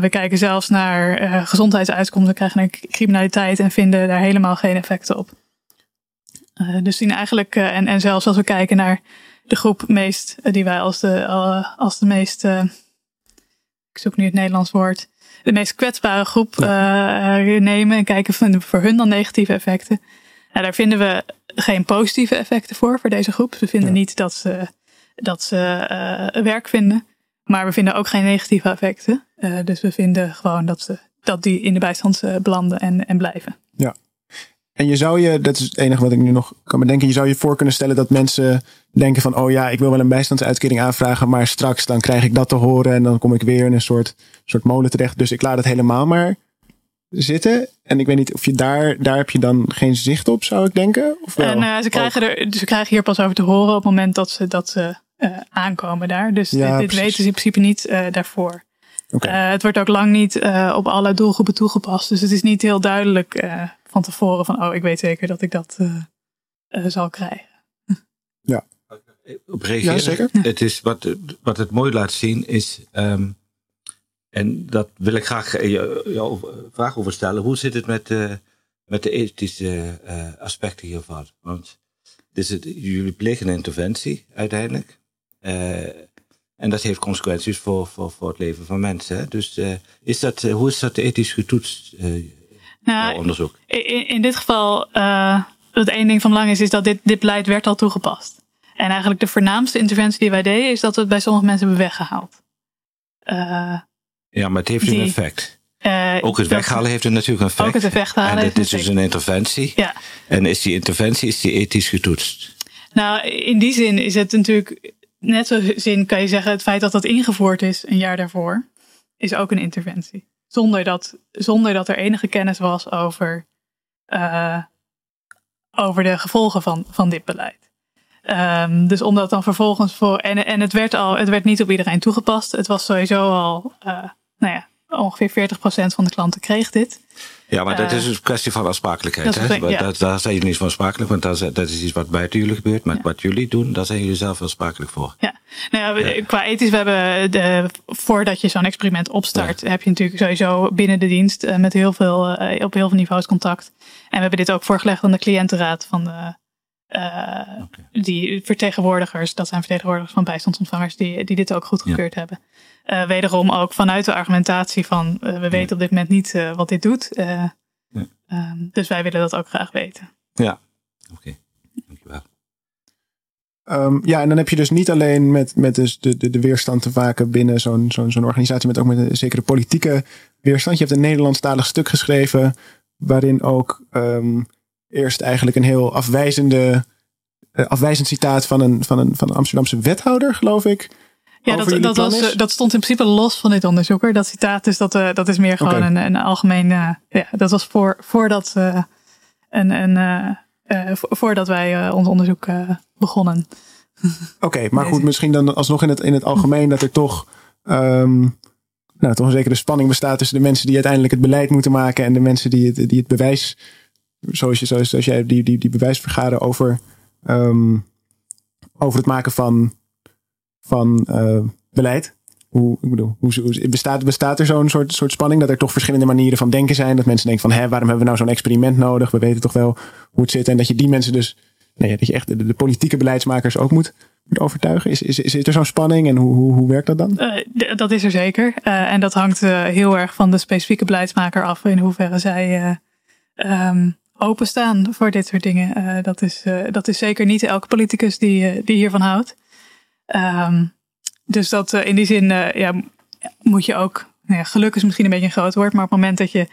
We kijken zelfs naar gezondheidsuitkomsten, krijgen naar criminaliteit en vinden daar helemaal geen effecten op. dus zien eigenlijk, en, en zelfs als we kijken naar de groep meest, eh, die wij als de, uh, als de meest, uh, ik zoek nu het Nederlands woord, de meest kwetsbare groep nemen en kijken van voor hun dan negatieve effecten. Nou, daar vinden we geen positieve effecten voor, voor deze groep. We vinden ja. niet dat ze, dat ze werk vinden, maar we vinden ook geen negatieve effecten. dus we vinden gewoon dat, ze, dat die in de bijstand belanden en, en blijven. Ja. En je zou je, dat is het enige wat ik nu nog kan bedenken, je zou je voor kunnen stellen dat mensen denken van, oh ja, ik wil wel een bijstandsuitkering aanvragen, maar straks dan krijg ik dat te horen en dan kom ik weer in een soort, soort molen terecht. Dus ik laat het helemaal maar zitten. En ik weet niet of je daar, daar heb je dan geen zicht op, zou ik denken? Of wel? En uh, ze, krijgen er, ze krijgen hier pas over te horen op het moment dat ze, dat ze uh, aankomen daar. Dus ja, dit, dit weten ze in principe niet uh, daarvoor. Okay. het wordt ook lang niet op alle doelgroepen toegepast. Dus het is niet heel duidelijk van tevoren van, oh, ik weet zeker dat ik dat zal krijgen. Ja. op reageren? Ja, zeker. Het is wat, wat het mooi laat zien is, ehm, en dat wil ik graag eh, jou vraag over stellen. Hoe zit het met, de met de ethische uh, aspecten hiervan? Want dus het, jullie plegen een interventie uiteindelijk. Uh, en dat heeft consequenties voor, voor, voor het leven van mensen. Hè? Dus uh, is dat, hoe is dat ethisch getoetst, nou, onderzoek? In, in, dit geval, het één ding van belang is, is dat dit, dit beleid werd al toegepast. En eigenlijk de voornaamste interventie die wij deden, is dat we het bij sommige mensen hebben weggehaald. Uh, ja, maar het heeft die, een effect. Uh, ook het weghalen heeft een natuurlijk een effect. Ook het weghalen. En dit is dus een interventie. Ja. En is die interventie is die ethisch getoetst? Nou, in die zin is het natuurlijk, net zo zin kan je zeggen, het feit dat dat ingevoerd is een jaar daarvoor, is ook een interventie. Zonder dat, zonder dat er enige kennis was over, uh, over de gevolgen van, van dit beleid. Um, dus omdat dan vervolgens voor. En, en het werd al, het werd niet op iedereen toegepast. Het was sowieso al, uh, nou ja, ongeveer 40% van de klanten kreeg dit. Ja, maar dat is een kwestie van aansprakelijkheid. Hè? Ja. Dat, daar zijn jullie niet van aansprakelijk, want dat is, dat is iets wat buiten jullie gebeurt. Maar ja. wat jullie doen, daar zijn jullie zelf aansprakelijk voor. Ja, nou ja, qua ethisch, we hebben de, voordat je zo'n experiment opstart, heb je natuurlijk sowieso binnen de dienst uh, met heel veel, uh, op heel veel niveaus contact. En we hebben dit ook voorgelegd aan de cliëntenraad van de, uh, die vertegenwoordigers, dat zijn vertegenwoordigers van bijstandsontvangers, die, die dit ook goedgekeurd hebben. Uh, wederom ook vanuit de argumentatie van uh, we weten op dit moment niet wat dit doet. Ja. Um, dus wij willen dat ook graag weten. Ja, oké. Okay. Dankjewel. Um, ja, en dan heb je dus niet alleen met, met dus de, de, de weerstand te vaken binnen zo'n zo'n zo'n organisatie, met ook met een zekere politieke weerstand. Je hebt een Nederlandstalig stuk geschreven waarin ook um, eerst eigenlijk een heel afwijzende, afwijzend citaat van een, van, een, van een Amsterdamse wethouder, geloof ik. Ja, dat, dat, was, uh, dat stond in principe los van dit onderzoeker. Dat citaat, dus dat, uh, dat is meer gewoon okay. een, een algemeen. ja, dat was voor, voordat, een, een, voordat wij ons onderzoek begonnen. Oké, okay, maar goed, misschien dan alsnog in het, in het algemeen dat er toch. Um, nou, toch een zekere spanning bestaat tussen de mensen die uiteindelijk het beleid moeten maken en de mensen die het, die het bewijs zoals, je, zoals, zoals jij die, die, die bewijs vergaren over, um, over het maken van, van uh, beleid. Hoe, ik bedoel, hoe, bestaat, bestaat er zo'n soort, soort spanning dat er toch verschillende manieren van denken zijn? Dat mensen denken van, waarom hebben we nou zo'n experiment nodig? We weten toch wel hoe het zit. En dat je die mensen dus, nee, dat je echt de, politieke beleidsmakers ook moet, overtuigen. Is, is, is er zo'n spanning en hoe, hoe, werkt dat dan? Uh, dat is er zeker. Uh, en dat hangt heel erg van de specifieke beleidsmaker af in hoeverre zij um, openstaan voor dit soort dingen. Dat, is, dat is zeker niet elke politicus die, die hiervan houdt. Um, dus dat in die zin ja, moet je ook. Nou ja, geluk is misschien een beetje een groot woord, maar op het moment dat je.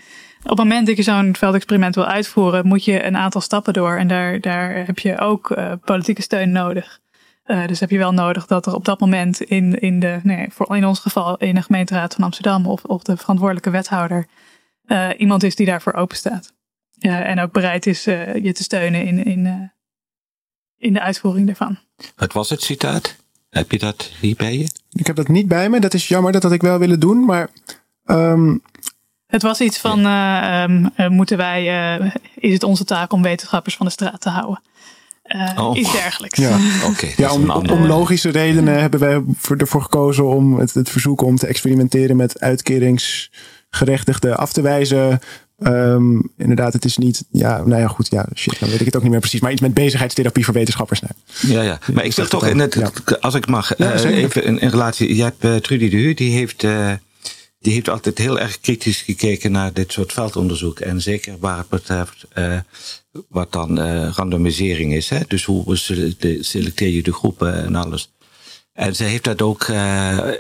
Op het moment dat je zo'n veldexperiment wil uitvoeren, moet je een aantal stappen door. En daar, daar heb je ook politieke steun nodig. dus heb je wel nodig dat er op dat moment in, in, de, nee, voor, in ons geval in de gemeenteraad van Amsterdam of, of de verantwoordelijke wethouder iemand is die daarvoor open staat. En ook bereid is je te steunen in, in, in de uitvoering daarvan. Wat was het citaat? Heb je dat hier bij je? Ik heb dat niet bij me. Dat is jammer. Dat had ik wel willen doen. Maar. Um... Het was iets van: uh, um, moeten wij. is het onze taak om wetenschappers van de straat te houden? Oh. Iets dergelijks. Ja, okay, ja om, om, logische redenen hebben wij ervoor gekozen om het, het verzoek om te experimenteren met uitkeringsgerechtigden af te wijzen. Um, inderdaad, het is niet. Ja, nou ja, goed. Ja, shit, dan weet ik het ook niet meer precies. Maar iets met bezigheidstherapie voor wetenschappers. Nou. Ja, ja. Maar ik wil toch. Ja. Als ik mag, ja, uh, even in, in, relatie. Je hebt uh, Trudy de Hu, die heeft. Uh, die heeft altijd heel erg kritisch gekeken naar dit soort veldonderzoek. En zeker waar het betreft wat dan randomisering is. Hè? Dus hoe selecteer je de groepen en alles. En ze heeft dat ook,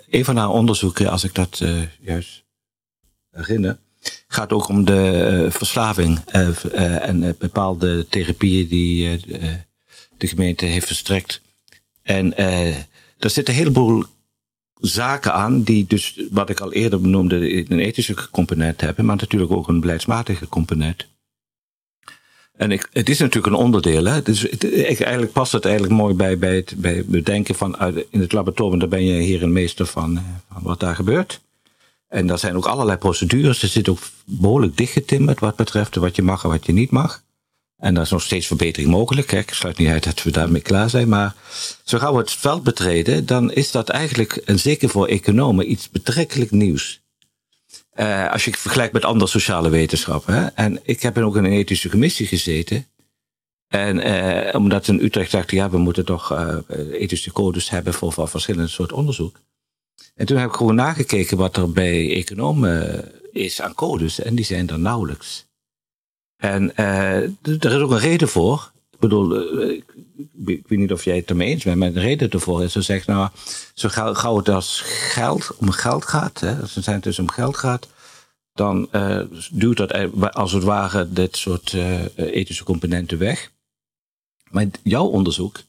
een van haar onderzoeken, als ik dat juist herinner, gaat ook om de uh, verslaving uh, uh, en bepaalde therapieën die de gemeente heeft verstrekt. En daar zitten een heleboel zaken aan die dus, wat ik al eerder benoemde, een ethische component hebben, maar natuurlijk ook een beleidsmatige component. En ik, het is natuurlijk een onderdeel. Hè? Dus het, eigenlijk past het eigenlijk mooi bij, bij, het, bedenken van in het laboratorium, daar ben je hier een meester van, van wat daar gebeurt. En daar zijn ook allerlei procedures. Er zit ook behoorlijk dichtgetimmerd wat betreft wat je mag en wat je niet mag. En er is nog steeds verbetering mogelijk. Ik sluit niet uit dat we daarmee klaar zijn. Maar zo gauw we het veld betreden, dan is dat eigenlijk, en zeker voor economen, iets betrekkelijk nieuws. Uh, als je vergelijkt met andere sociale wetenschappen. Hè. En ik heb ook in een ethische commissie gezeten. En uh, omdat in Utrecht dacht, ja, we moeten toch uh, ethische codes hebben voor, voor verschillende soorten onderzoek. En toen heb ik gewoon nagekeken wat er bij economen is aan codes. En die zijn er nauwelijks. En uh, er is ook een reden voor. Ik bedoel, uh, ik, weet niet of jij het ermee eens bent, maar de reden ervoor is, ze zegt nou, zo gauw, het als geld, om geld gaat, hè, als het dus om geld gaat, dan uh, duwt dat als het ware dit soort ethische componenten weg. Maar jouw onderzoek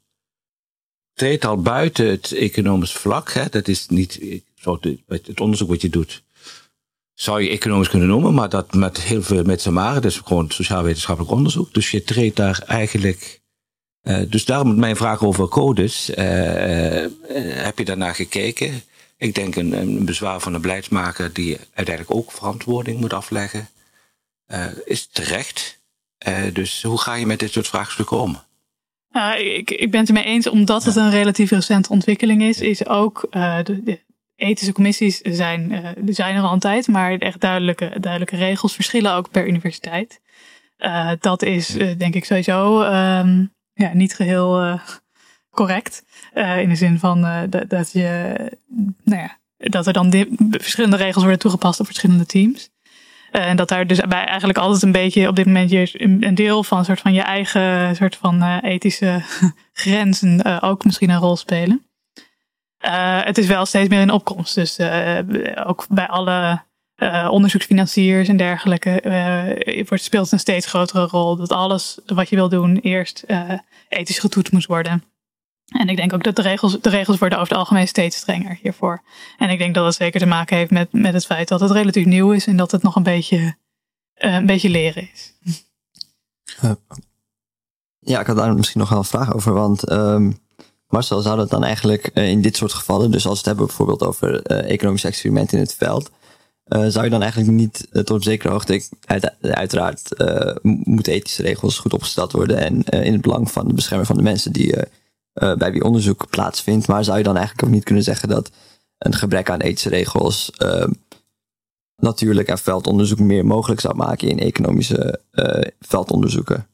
treedt al buiten het economisch vlak. Hè, dat is niet het onderzoek wat je doet zou je economisch kunnen noemen, maar dat met heel veel met samaren, dus gewoon sociaal-wetenschappelijk onderzoek. Dus je treedt daar eigenlijk. Uh, dus daarom mijn vraag over codes. Uh, uh, heb je daarnaar gekeken? Ik denk een, een, bezwaar van een beleidsmaker die uiteindelijk ook verantwoording moet afleggen, is terecht. dus hoe ga je met dit soort vraagstukken om? Ik, ik ben het ermee eens, omdat het een relatief recente ontwikkeling is, is ook de, de, ethische commissies zijn, uh, zijn er altijd, maar echt duidelijke, duidelijke regels verschillen ook per universiteit. Uh, dat is uh, denk ik sowieso um, ja, niet geheel correct. in de zin van dat, dat, je, nou ja, dat er dan verschillende regels worden toegepast op verschillende teams. En dat daar dus bij eigenlijk altijd een beetje op dit moment je een deel van een soort van je eigen soort van ethische grenzen ook misschien een rol spelen. Het is wel steeds meer in opkomst. Dus ook bij alle onderzoeksfinanciers en dergelijke wordt, speelt een steeds grotere rol. Dat alles wat je wil doen eerst ethisch getoetst moet worden. En ik denk ook dat de regels, de regels worden over het algemeen steeds strenger hiervoor. En ik denk dat het zeker te maken heeft met, met het feit dat het relatief nieuw is en dat het nog een beetje, een beetje leren is. Ja, ik had daar misschien nog wel een vraag over. Want um, Marcel, zou dat dan eigenlijk uh, in dit soort gevallen, dus als we het hebben bijvoorbeeld over uh, economische experimenten in het veld, uh, zou je dan eigenlijk niet tot op zekere hoogte, uit, uiteraard moeten ethische regels goed opgesteld worden en in het belang van de bescherming van de mensen die, bij wie onderzoek plaatsvindt, maar zou je dan eigenlijk ook niet kunnen zeggen dat een gebrek aan ethische regels natuurlijk en veldonderzoek meer mogelijk zou maken in economische veldonderzoeken?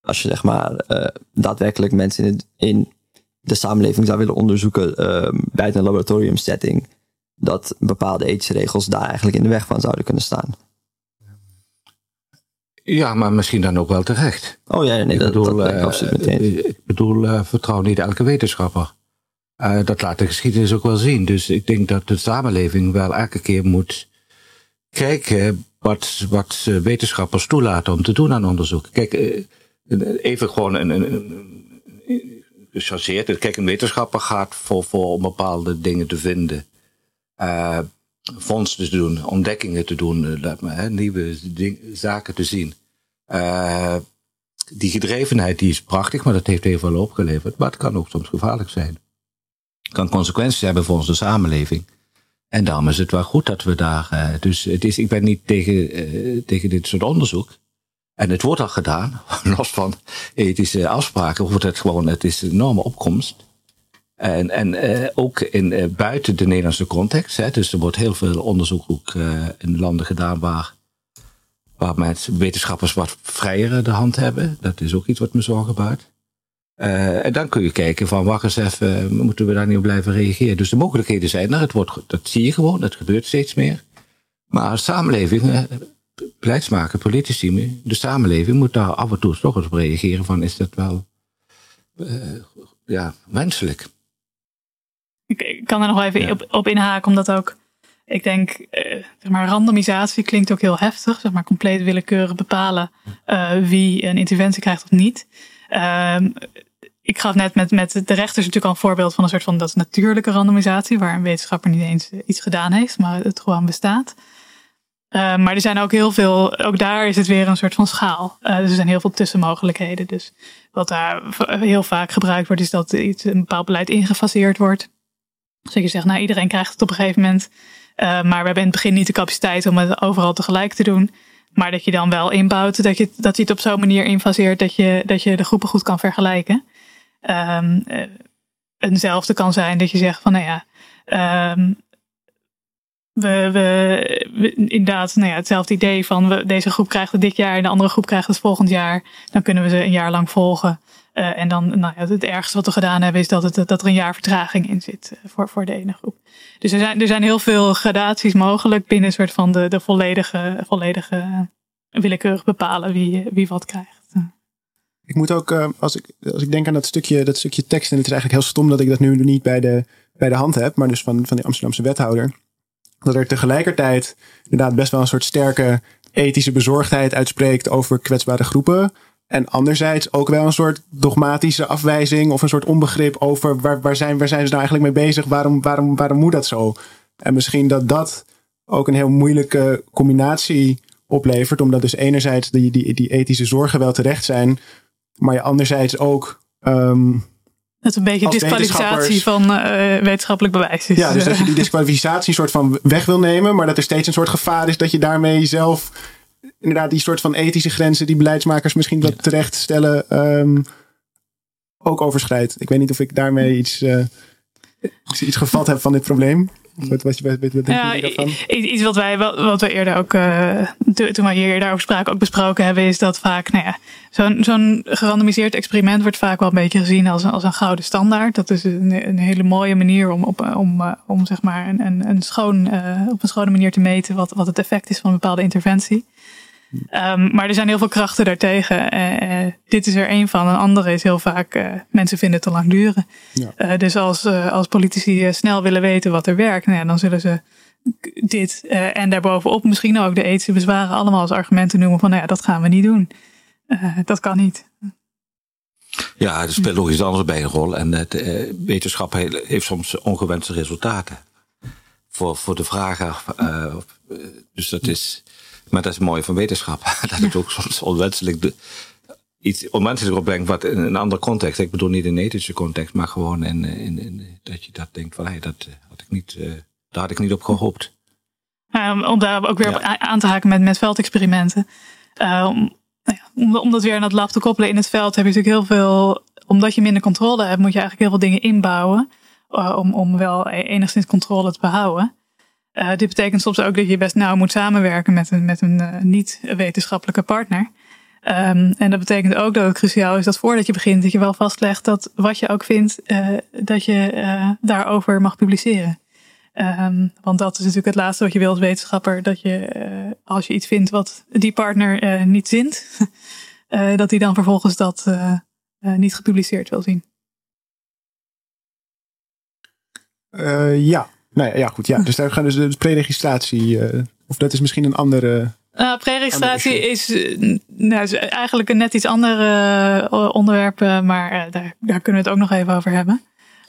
Als je zeg maar daadwerkelijk mensen in, in de samenleving zou willen onderzoeken uh, buiten een laboratoriumsetting, dat bepaalde ethische regels daar eigenlijk in de weg van zouden kunnen staan. Ja, maar misschien dan ook wel terecht. Oh ja, nee, ik dat, bedoel, dat meteen. Uh, ik bedoel, uh, vertrouw niet elke wetenschapper. Uh, dat laat de geschiedenis ook wel zien. Dus ik denk dat de samenleving wel elke keer moet kijken wat, wat wetenschappers toelaten om te doen aan onderzoek. Kijk, even gewoon een, een, een gechargeerd. Kijk, een wetenschapper gaat voor, voor om bepaalde dingen te vinden. Fondsen te doen, ontdekkingen te doen, uh, nieuwe zaken te zien. Uh, die gedrevenheid die is prachtig, maar dat heeft heel veel opgeleverd. Maar het kan ook soms gevaarlijk zijn. Het kan consequenties hebben voor onze samenleving. En daarom is het wel goed dat we daar. dus het is, ik ben niet tegen, tegen dit soort onderzoek. En het wordt al gedaan, los van ethische afspraken, wordt het gewoon, het is een enorme opkomst. En, en uh, ook in, uh, buiten de Nederlandse context. Hè, dus er wordt heel veel onderzoek ook uh, in landen gedaan waar, waar mensen, wetenschappers wat vrijer de hand hebben. Dat is ook iets wat me zorgen baart. en dan kun je kijken van wacht eens even, moeten we daar niet op blijven reageren? Dus de mogelijkheden zijn er, het wordt, dat zie je gewoon, het gebeurt steeds meer. Maar als samenleving beleidsmaker, politici, de samenleving moet daar af en toe toch eens op reageren van is dat wel ja, wenselijk. Ik, kan er nog even ja. op, op, inhaken, omdat ook, ik denk, uh, zeg maar, randomisatie klinkt ook heel heftig, zeg maar, compleet willekeurig bepalen uh, wie een interventie krijgt of niet. Ehm, ik gaf net met, met de rechters natuurlijk al een voorbeeld van een soort van dat natuurlijke randomisatie, waar een wetenschapper niet eens iets gedaan heeft, maar het gewoon bestaat. Uh, maar er zijn ook heel veel, ook daar is het weer een soort van schaal. Uh, dus er zijn heel veel tussenmogelijkheden. Dus wat daar heel vaak gebruikt wordt, is dat iets, een bepaald beleid ingefaseerd wordt. Dus je zegt, nou iedereen krijgt het op een gegeven moment. Uh, maar we hebben in het begin niet de capaciteit om het overal tegelijk te doen. Maar dat je dan wel inbouwt dat je, dat je het op zo'n manier infaseert dat je, dat je de groepen goed kan vergelijken. Um, eenzelfde kan zijn dat je zegt van nou ja, um, we, we, inderdaad nou ja, hetzelfde idee van we, deze groep krijgt het dit jaar en de andere groep krijgt het volgend jaar. Dan kunnen we ze een jaar lang volgen. Uh, en dan, nou ja, het ergste wat we gedaan hebben is dat, het, dat er een jaar vertraging in zit uh, voor, voor de ene groep. Dus er zijn, er zijn heel veel gradaties mogelijk binnen een soort van de, de volledige, volledige willekeurig bepalen wie, wie wat krijgt. Ik moet ook, als, ik, als ik denk aan dat stukje, dat stukje tekst, en het is eigenlijk heel stom dat ik dat nu niet bij de, bij de hand heb, maar dus van, van de Amsterdamse wethouder dat er tegelijkertijd inderdaad best wel een soort sterke ethische bezorgdheid uitspreekt over kwetsbare groepen. En anderzijds ook wel een soort dogmatische afwijzing of een soort onbegrip over waar, waar, zijn, waar zijn ze nou eigenlijk mee bezig? Waarom, waarom, waarom moet dat zo? En misschien dat dat ook een heel moeilijke combinatie oplevert, omdat dus enerzijds die, die, die ethische zorgen wel terecht zijn, maar je anderzijds ook um, dat een beetje disqualificatie van uh, wetenschappelijk bewijs is. Ja, dus dat je die disqualificatie soort van weg wil nemen, maar dat er steeds een soort gevaar is dat je daarmee zelf inderdaad die soort van ethische grenzen die beleidsmakers misschien wat terecht stellen, um, ook overschrijdt. Ik weet niet of ik daarmee iets, uh, iets gevat heb van dit probleem. Wat, wat, wat, wat denk ja, daarvan? Iets wat wij, wat we eerder ook, uh, toen we hier daarover spraken, ook besproken hebben, is dat vaak, nou ja, zo'n zo'n gerandomiseerd experiment wordt vaak wel een beetje gezien als, als een gouden standaard. Dat is een, een hele mooie manier om, op, om, uh, om zeg maar een, een, een schoon, uh, op een schone manier te meten wat, wat het effect is van een bepaalde interventie. Um, maar er zijn heel veel krachten daartegen. Uh, dit is er één van. Een andere is heel vaak, uh, mensen vinden het te lang duren. Ja. dus als, als politici snel willen weten wat er werkt, nou ja, dan zullen ze dit en daarbovenop misschien ook de ethische bezwaren allemaal als argumenten noemen van, nou ja, dat gaan we niet doen. dat kan niet. Ja, er speelt nog iets anders bij een rol. En het, wetenschap heeft soms ongewenste resultaten. Voor, voor de vragen. dus dat is maar dat is mooi van wetenschap. dat het ook soms onwenselijk iets onwenselijk opbrengt wat in een andere context. Ik bedoel niet in een ethische context, maar gewoon in, in, in dat je dat denkt van hey, dat eh, had ik niet, uh, daar had ik niet op gehoopt. om daar ook weer op aan te haken met, met veldexperimenten. Om, om, om dat weer aan het lab te koppelen in het veld heb je natuurlijk heel veel. Omdat je minder controle hebt, moet je eigenlijk heel veel dingen inbouwen. om, om wel e-, enigszins controle te behouden. Uh, dit betekent soms ook dat je best nauw moet samenwerken met een, met een uh, niet-wetenschappelijke partner. Um, en dat betekent ook dat het cruciaal is dat voordat je begint, dat je wel vastlegt dat wat je ook vindt, uh, dat je daarover mag publiceren. Um, want dat is natuurlijk het laatste wat je wil als wetenschapper, dat je als je iets vindt wat die partner niet zint, dat hij dan vervolgens dat niet gepubliceerd wil zien. ja, nou ja, goed. Ja. Dus daar gaan dus de preregistratie. Uh, of dat is misschien een andere. Uh, preregistratie is, uh, nou, is eigenlijk een net iets ander uh, onderwerp, maar daar, daar kunnen we het ook nog even over hebben.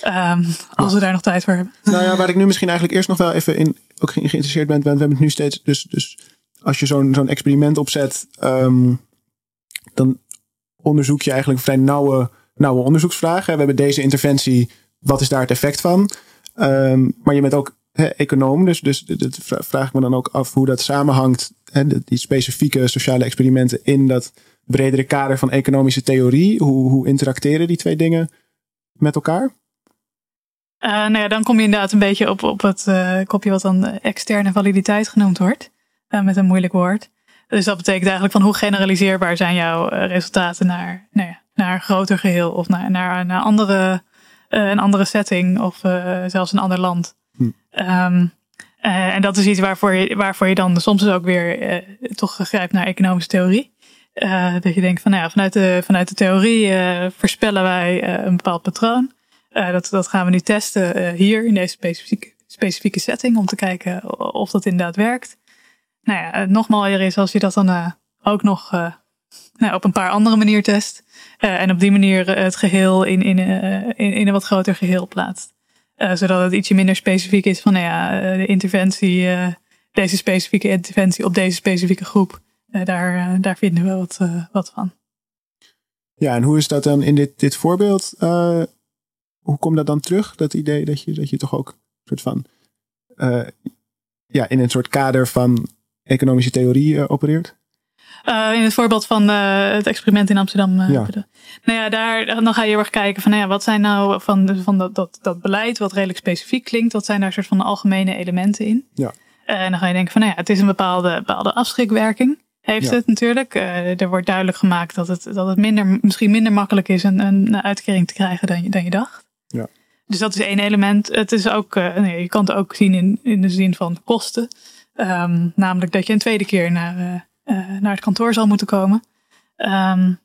Um, als we daar nog tijd voor hebben. Nou ja, waar ik nu misschien eigenlijk eerst nog wel even in ook geïnteresseerd ben, want we hebben het nu steeds. Dus, dus als je zo'n zo'n experiment opzet, um, dan onderzoek je eigenlijk vrij nauwe, nauwe onderzoeksvragen. We hebben deze interventie, wat is daar het effect van? Um, maar je bent ook econoom, dus, dus vraag ik me dan ook af hoe dat samenhangt, die specifieke sociale experimenten in dat bredere kader van economische theorie. Hoe, hoe interacteren die twee dingen met elkaar? Uh, nou ja, dan kom je inderdaad een beetje op, op het uh, kopje wat dan externe validiteit genoemd wordt. Met een moeilijk woord. Dus dat betekent eigenlijk van hoe generaliseerbaar zijn jouw resultaten naar, nou ja, naar een groter geheel of naar, naar, naar andere uh, een andere setting of uh, zelfs een ander land. Hm. Um, uh, en dat is iets waarvoor je, waarvoor je dan soms ook weer toch grijpt naar economische theorie. dat je denkt van nou ja, vanuit de, vanuit de theorie voorspellen wij een bepaald patroon. dat, dat gaan we nu testen hier in deze specifieke, specifieke setting om te kijken of dat inderdaad werkt. Nou ja, nog mooier is als je dat dan ook nog nou, op een paar andere manier test. Uh, en op die manier het geheel in, in, uh, in, in, een wat groter geheel plaatst. Zodat het ietsje minder specifiek is van nou ja, de interventie, deze specifieke interventie op deze specifieke groep. daar, daar vinden we wat, wat van. Ja, en hoe is dat dan in dit, dit voorbeeld? hoe komt dat dan terug? Dat idee dat je, dat je toch ook een soort van ja, in een soort kader van economische theorie opereert? Uh, in het voorbeeld van uh, het experiment in Amsterdam. Uh, Ja. Nou ja, daar, dan ga je heel erg kijken van, nou ja, wat zijn nou van, van dat, dat, dat beleid, wat redelijk specifiek klinkt, wat zijn daar soort van algemene elementen in? Ja. en dan ga je denken van, nou ja, het is een bepaalde, bepaalde afschrikwerking. Heeft Ja. het natuurlijk. Er wordt duidelijk gemaakt dat het, dat het minder, misschien minder makkelijk is een, een uitkering te krijgen dan je, dan je dacht. Ja. Dus dat is één element. Het is ook, nee, je kan het ook zien in, in de zin van kosten. Um, namelijk dat je een tweede keer naar, naar het kantoor zal moeten komen. Um,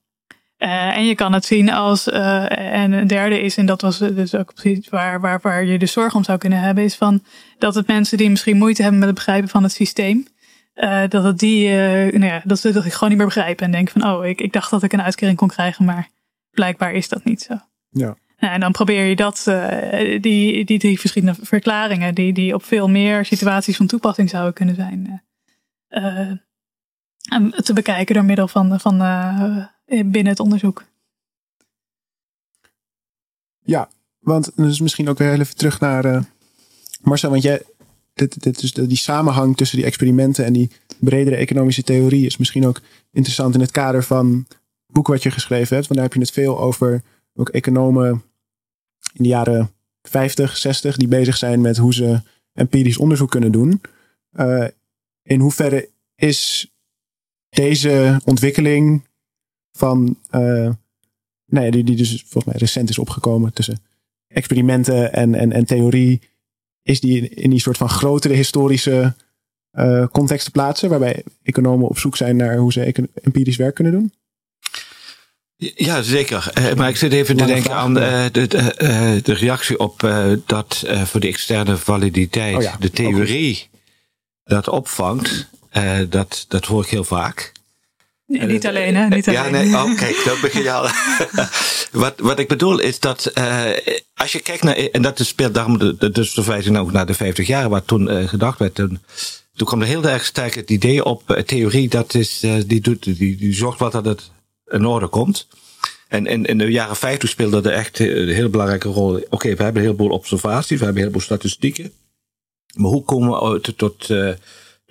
en je kan het zien als, en een derde is, en dat was dus ook precies waar, waar, waar je de zorg om zou kunnen hebben, is van dat het mensen die misschien moeite hebben met het begrijpen van het systeem, uh, dat het die, nou ja, dat ze dat gewoon niet meer begrijpen en denken van, oh, ik, ik dacht dat ik een uitkering kon krijgen, maar blijkbaar is dat niet zo. Ja. Nou, en dan probeer je dat, die, die drie verschillende verklaringen, die, die op veel meer situaties van toepassing zouden kunnen zijn, te bekijken door middel van, van binnen het onderzoek. Ja, want dus misschien ook weer even terug naar Marcel, want jij, dit, dit is die samenhang tussen die experimenten en die bredere economische theorie is misschien ook interessant in het kader van het boek wat je geschreven hebt. Want daar heb je het veel over ook economen in de jaren 50, 60 die bezig zijn met hoe ze empirisch onderzoek kunnen doen. Uh, in hoeverre is deze ontwikkeling van, uh, nee, die, die dus volgens mij recent is opgekomen tussen experimenten en, en, en theorie, is die in, in die soort van grotere historische uh, context te plaatsen, waarbij economen op zoek zijn naar hoe ze empirisch werk kunnen doen? Ja, zeker. Uh, maar ik zit even te denken aan uh, de, de, de, reactie op dat voor de externe validiteit oh ja, de theorie dat opvangt. Dat, dat hoor ik heel vaak. Nee, niet alleen, hè? Niet ja, alleen. nee, oh, kijk, dat begin je al. wat, wat ik bedoel is dat als je kijkt naar, en dat speelt daarom, de, dus verwijzing ook naar de 50 jaar, wat toen gedacht werd, toen, toen kwam er heel erg sterk het idee op, theorie, dat is, die, doet, die, die zorgt wat dat het in orde komt. En in, in de jaren 50 speelde dat echt een hele belangrijke rol. Oké, okay, we hebben een heleboel observaties, we hebben een heleboel statistieken. Maar hoe komen we tot,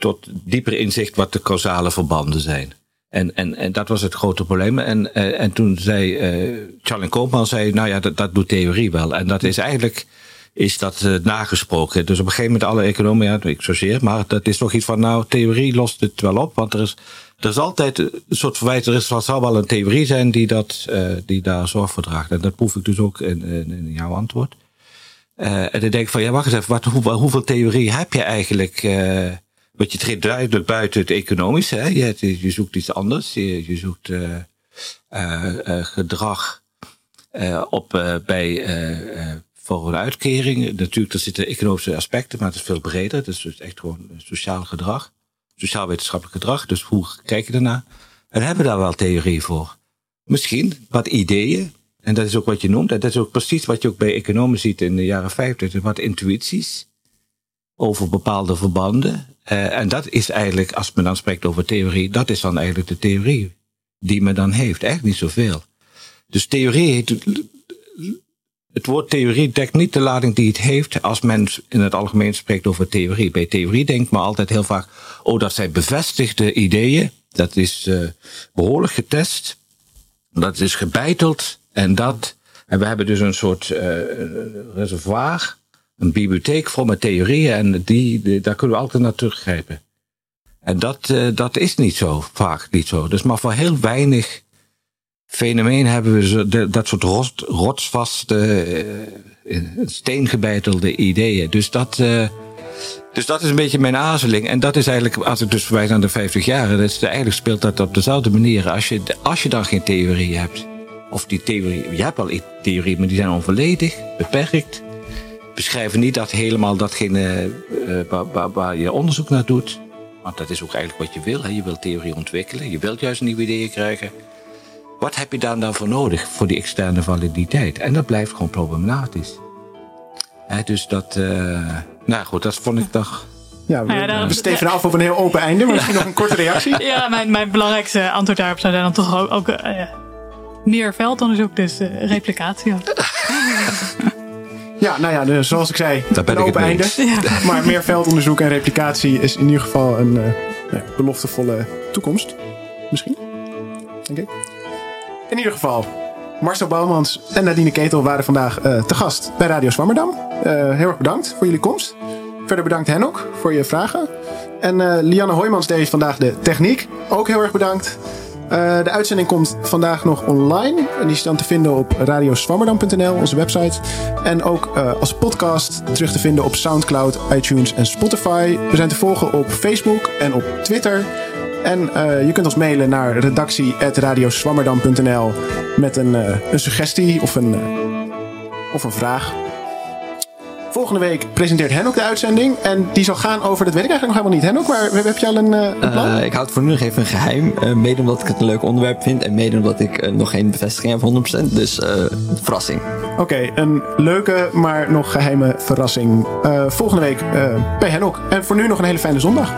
tot, dieper inzicht wat de causale verbanden zijn? En, en, en dat was het grote probleem. En, uh, en toen zei uh, Charlie Koopman, zei, nou ja, dat, dat doet theorie wel. En dat is eigenlijk, is dat uh, nagesproken. Dus op een gegeven moment alle economen, ja, ik zozeer, maar dat is toch iets van, nou, theorie lost het wel op, want er is er is altijd een soort verwijt. Er is, zal wel een theorie zijn die, dat, uh, die daar zorg voor draagt. En dat proef ik dus ook in, in, jouw antwoord. Uh, en dan denk ik van, ja, wacht eens even. Wat, hoe, hoeveel theorie heb je eigenlijk? Want je treedt duidelijk buiten het economische. Hè? Je, je zoekt iets anders. Je, zoekt gedrag op bij voor een uitkering. Natuurlijk, er zitten economische aspecten, maar het is veel breder. Het is dus echt gewoon sociaal gedrag sociaal-wetenschappelijk gedrag. Dus hoe kijk je daarnaar? En hebben we daar wel theorie voor? Misschien wat ideeën. En dat is ook wat je noemt. En dat is ook precies wat je ook bij economen ziet in de jaren 50. Wat intuïties over bepaalde verbanden. Uh, en dat is eigenlijk, als men dan spreekt over theorie, dat is dan eigenlijk de theorie die men dan heeft. Echt niet zoveel. Dus theorie heeft, het woord theorie dekt niet de lading die het heeft als men in het algemeen spreekt over theorie. Bij theorie denkt men altijd heel vaak, oh dat zijn bevestigde ideeën. Dat is uh, behoorlijk getest. Dat is gebeiteld. En dat, en we hebben dus een soort uh, reservoir, een bibliotheek vol met theorieën. En die, daar kunnen we altijd naar teruggrijpen. En dat, uh, dat is niet zo, vaak niet zo. Dus maar voor heel weinig fenomeen hebben we zo, dat soort rot, rotsvaste, uh, steengebeitelde ideeën. Dus dat, uh, dus dat is een beetje mijn aarzeling. En dat is eigenlijk, als ik dus verwijs naar de 50 jaar, dat is, eigenlijk speelt dat op dezelfde manier. Als je, als je dan geen theorie hebt, of die theorie, je hebt wel theorie, maar die zijn onvolledig, beperkt. Beschrijven niet dat helemaal datgene uh, waar, waar, waar je onderzoek naar doet. Want dat is ook eigenlijk wat je wil. Hè? Je wilt theorie ontwikkelen, je wilt juist nieuwe ideeën krijgen. Wat heb je dan daarvoor nodig voor die externe validiteit? En dat blijft gewoon problematisch. He, dus dat, uh, nou goed, dat vond ik toch. Ja, we, Nou ja, dan- we steven af op een heel open einde, maar misschien nog een korte reactie. Ja, mijn, mijn belangrijkste antwoord daarop zou dan toch ook, ook eh, meer veldonderzoek, dus eh, replicatie. ook. Ja, nou ja, dus zoals ik zei, Daar ben een ik het open einde. Maar meer veldonderzoek en replicatie is in ieder geval een eh, beloftevolle toekomst. misschien. Denk ik. In ieder geval, Marcel Bouwmans en Nadine Ketel waren vandaag eh, te gast bij Radio Zwammerdam. Eh, heel erg bedankt voor jullie komst. Verder bedankt Henok voor je vragen. En eh, Lianne Hoijmans deed vandaag de techniek. Ook heel erg bedankt. Eh, de uitzending komt vandaag nog online. En die is dan te vinden op radioswammerdam.nl, onze website. En ook eh, als podcast terug te vinden op Soundcloud, iTunes en Spotify. We zijn te volgen op Facebook en op Twitter. En eh, je kunt ons mailen naar redactie.radioswammerdam.nl met een, een suggestie of een, of een vraag. Volgende week presenteert Henok de uitzending. En die zal gaan over, dat weet ik eigenlijk nog helemaal niet, Henok. Maar heb je al een, eh, een plan? Eh, ik houd voor nu nog even een geheim. eh, mede omdat ik het een leuk onderwerp vind. En mede omdat ik nog geen bevestiging heb 100%. Dus verrassing. Oké, een leuke, maar nog geheime verrassing. volgende week bij Henok. En voor nu nog een hele fijne zondag.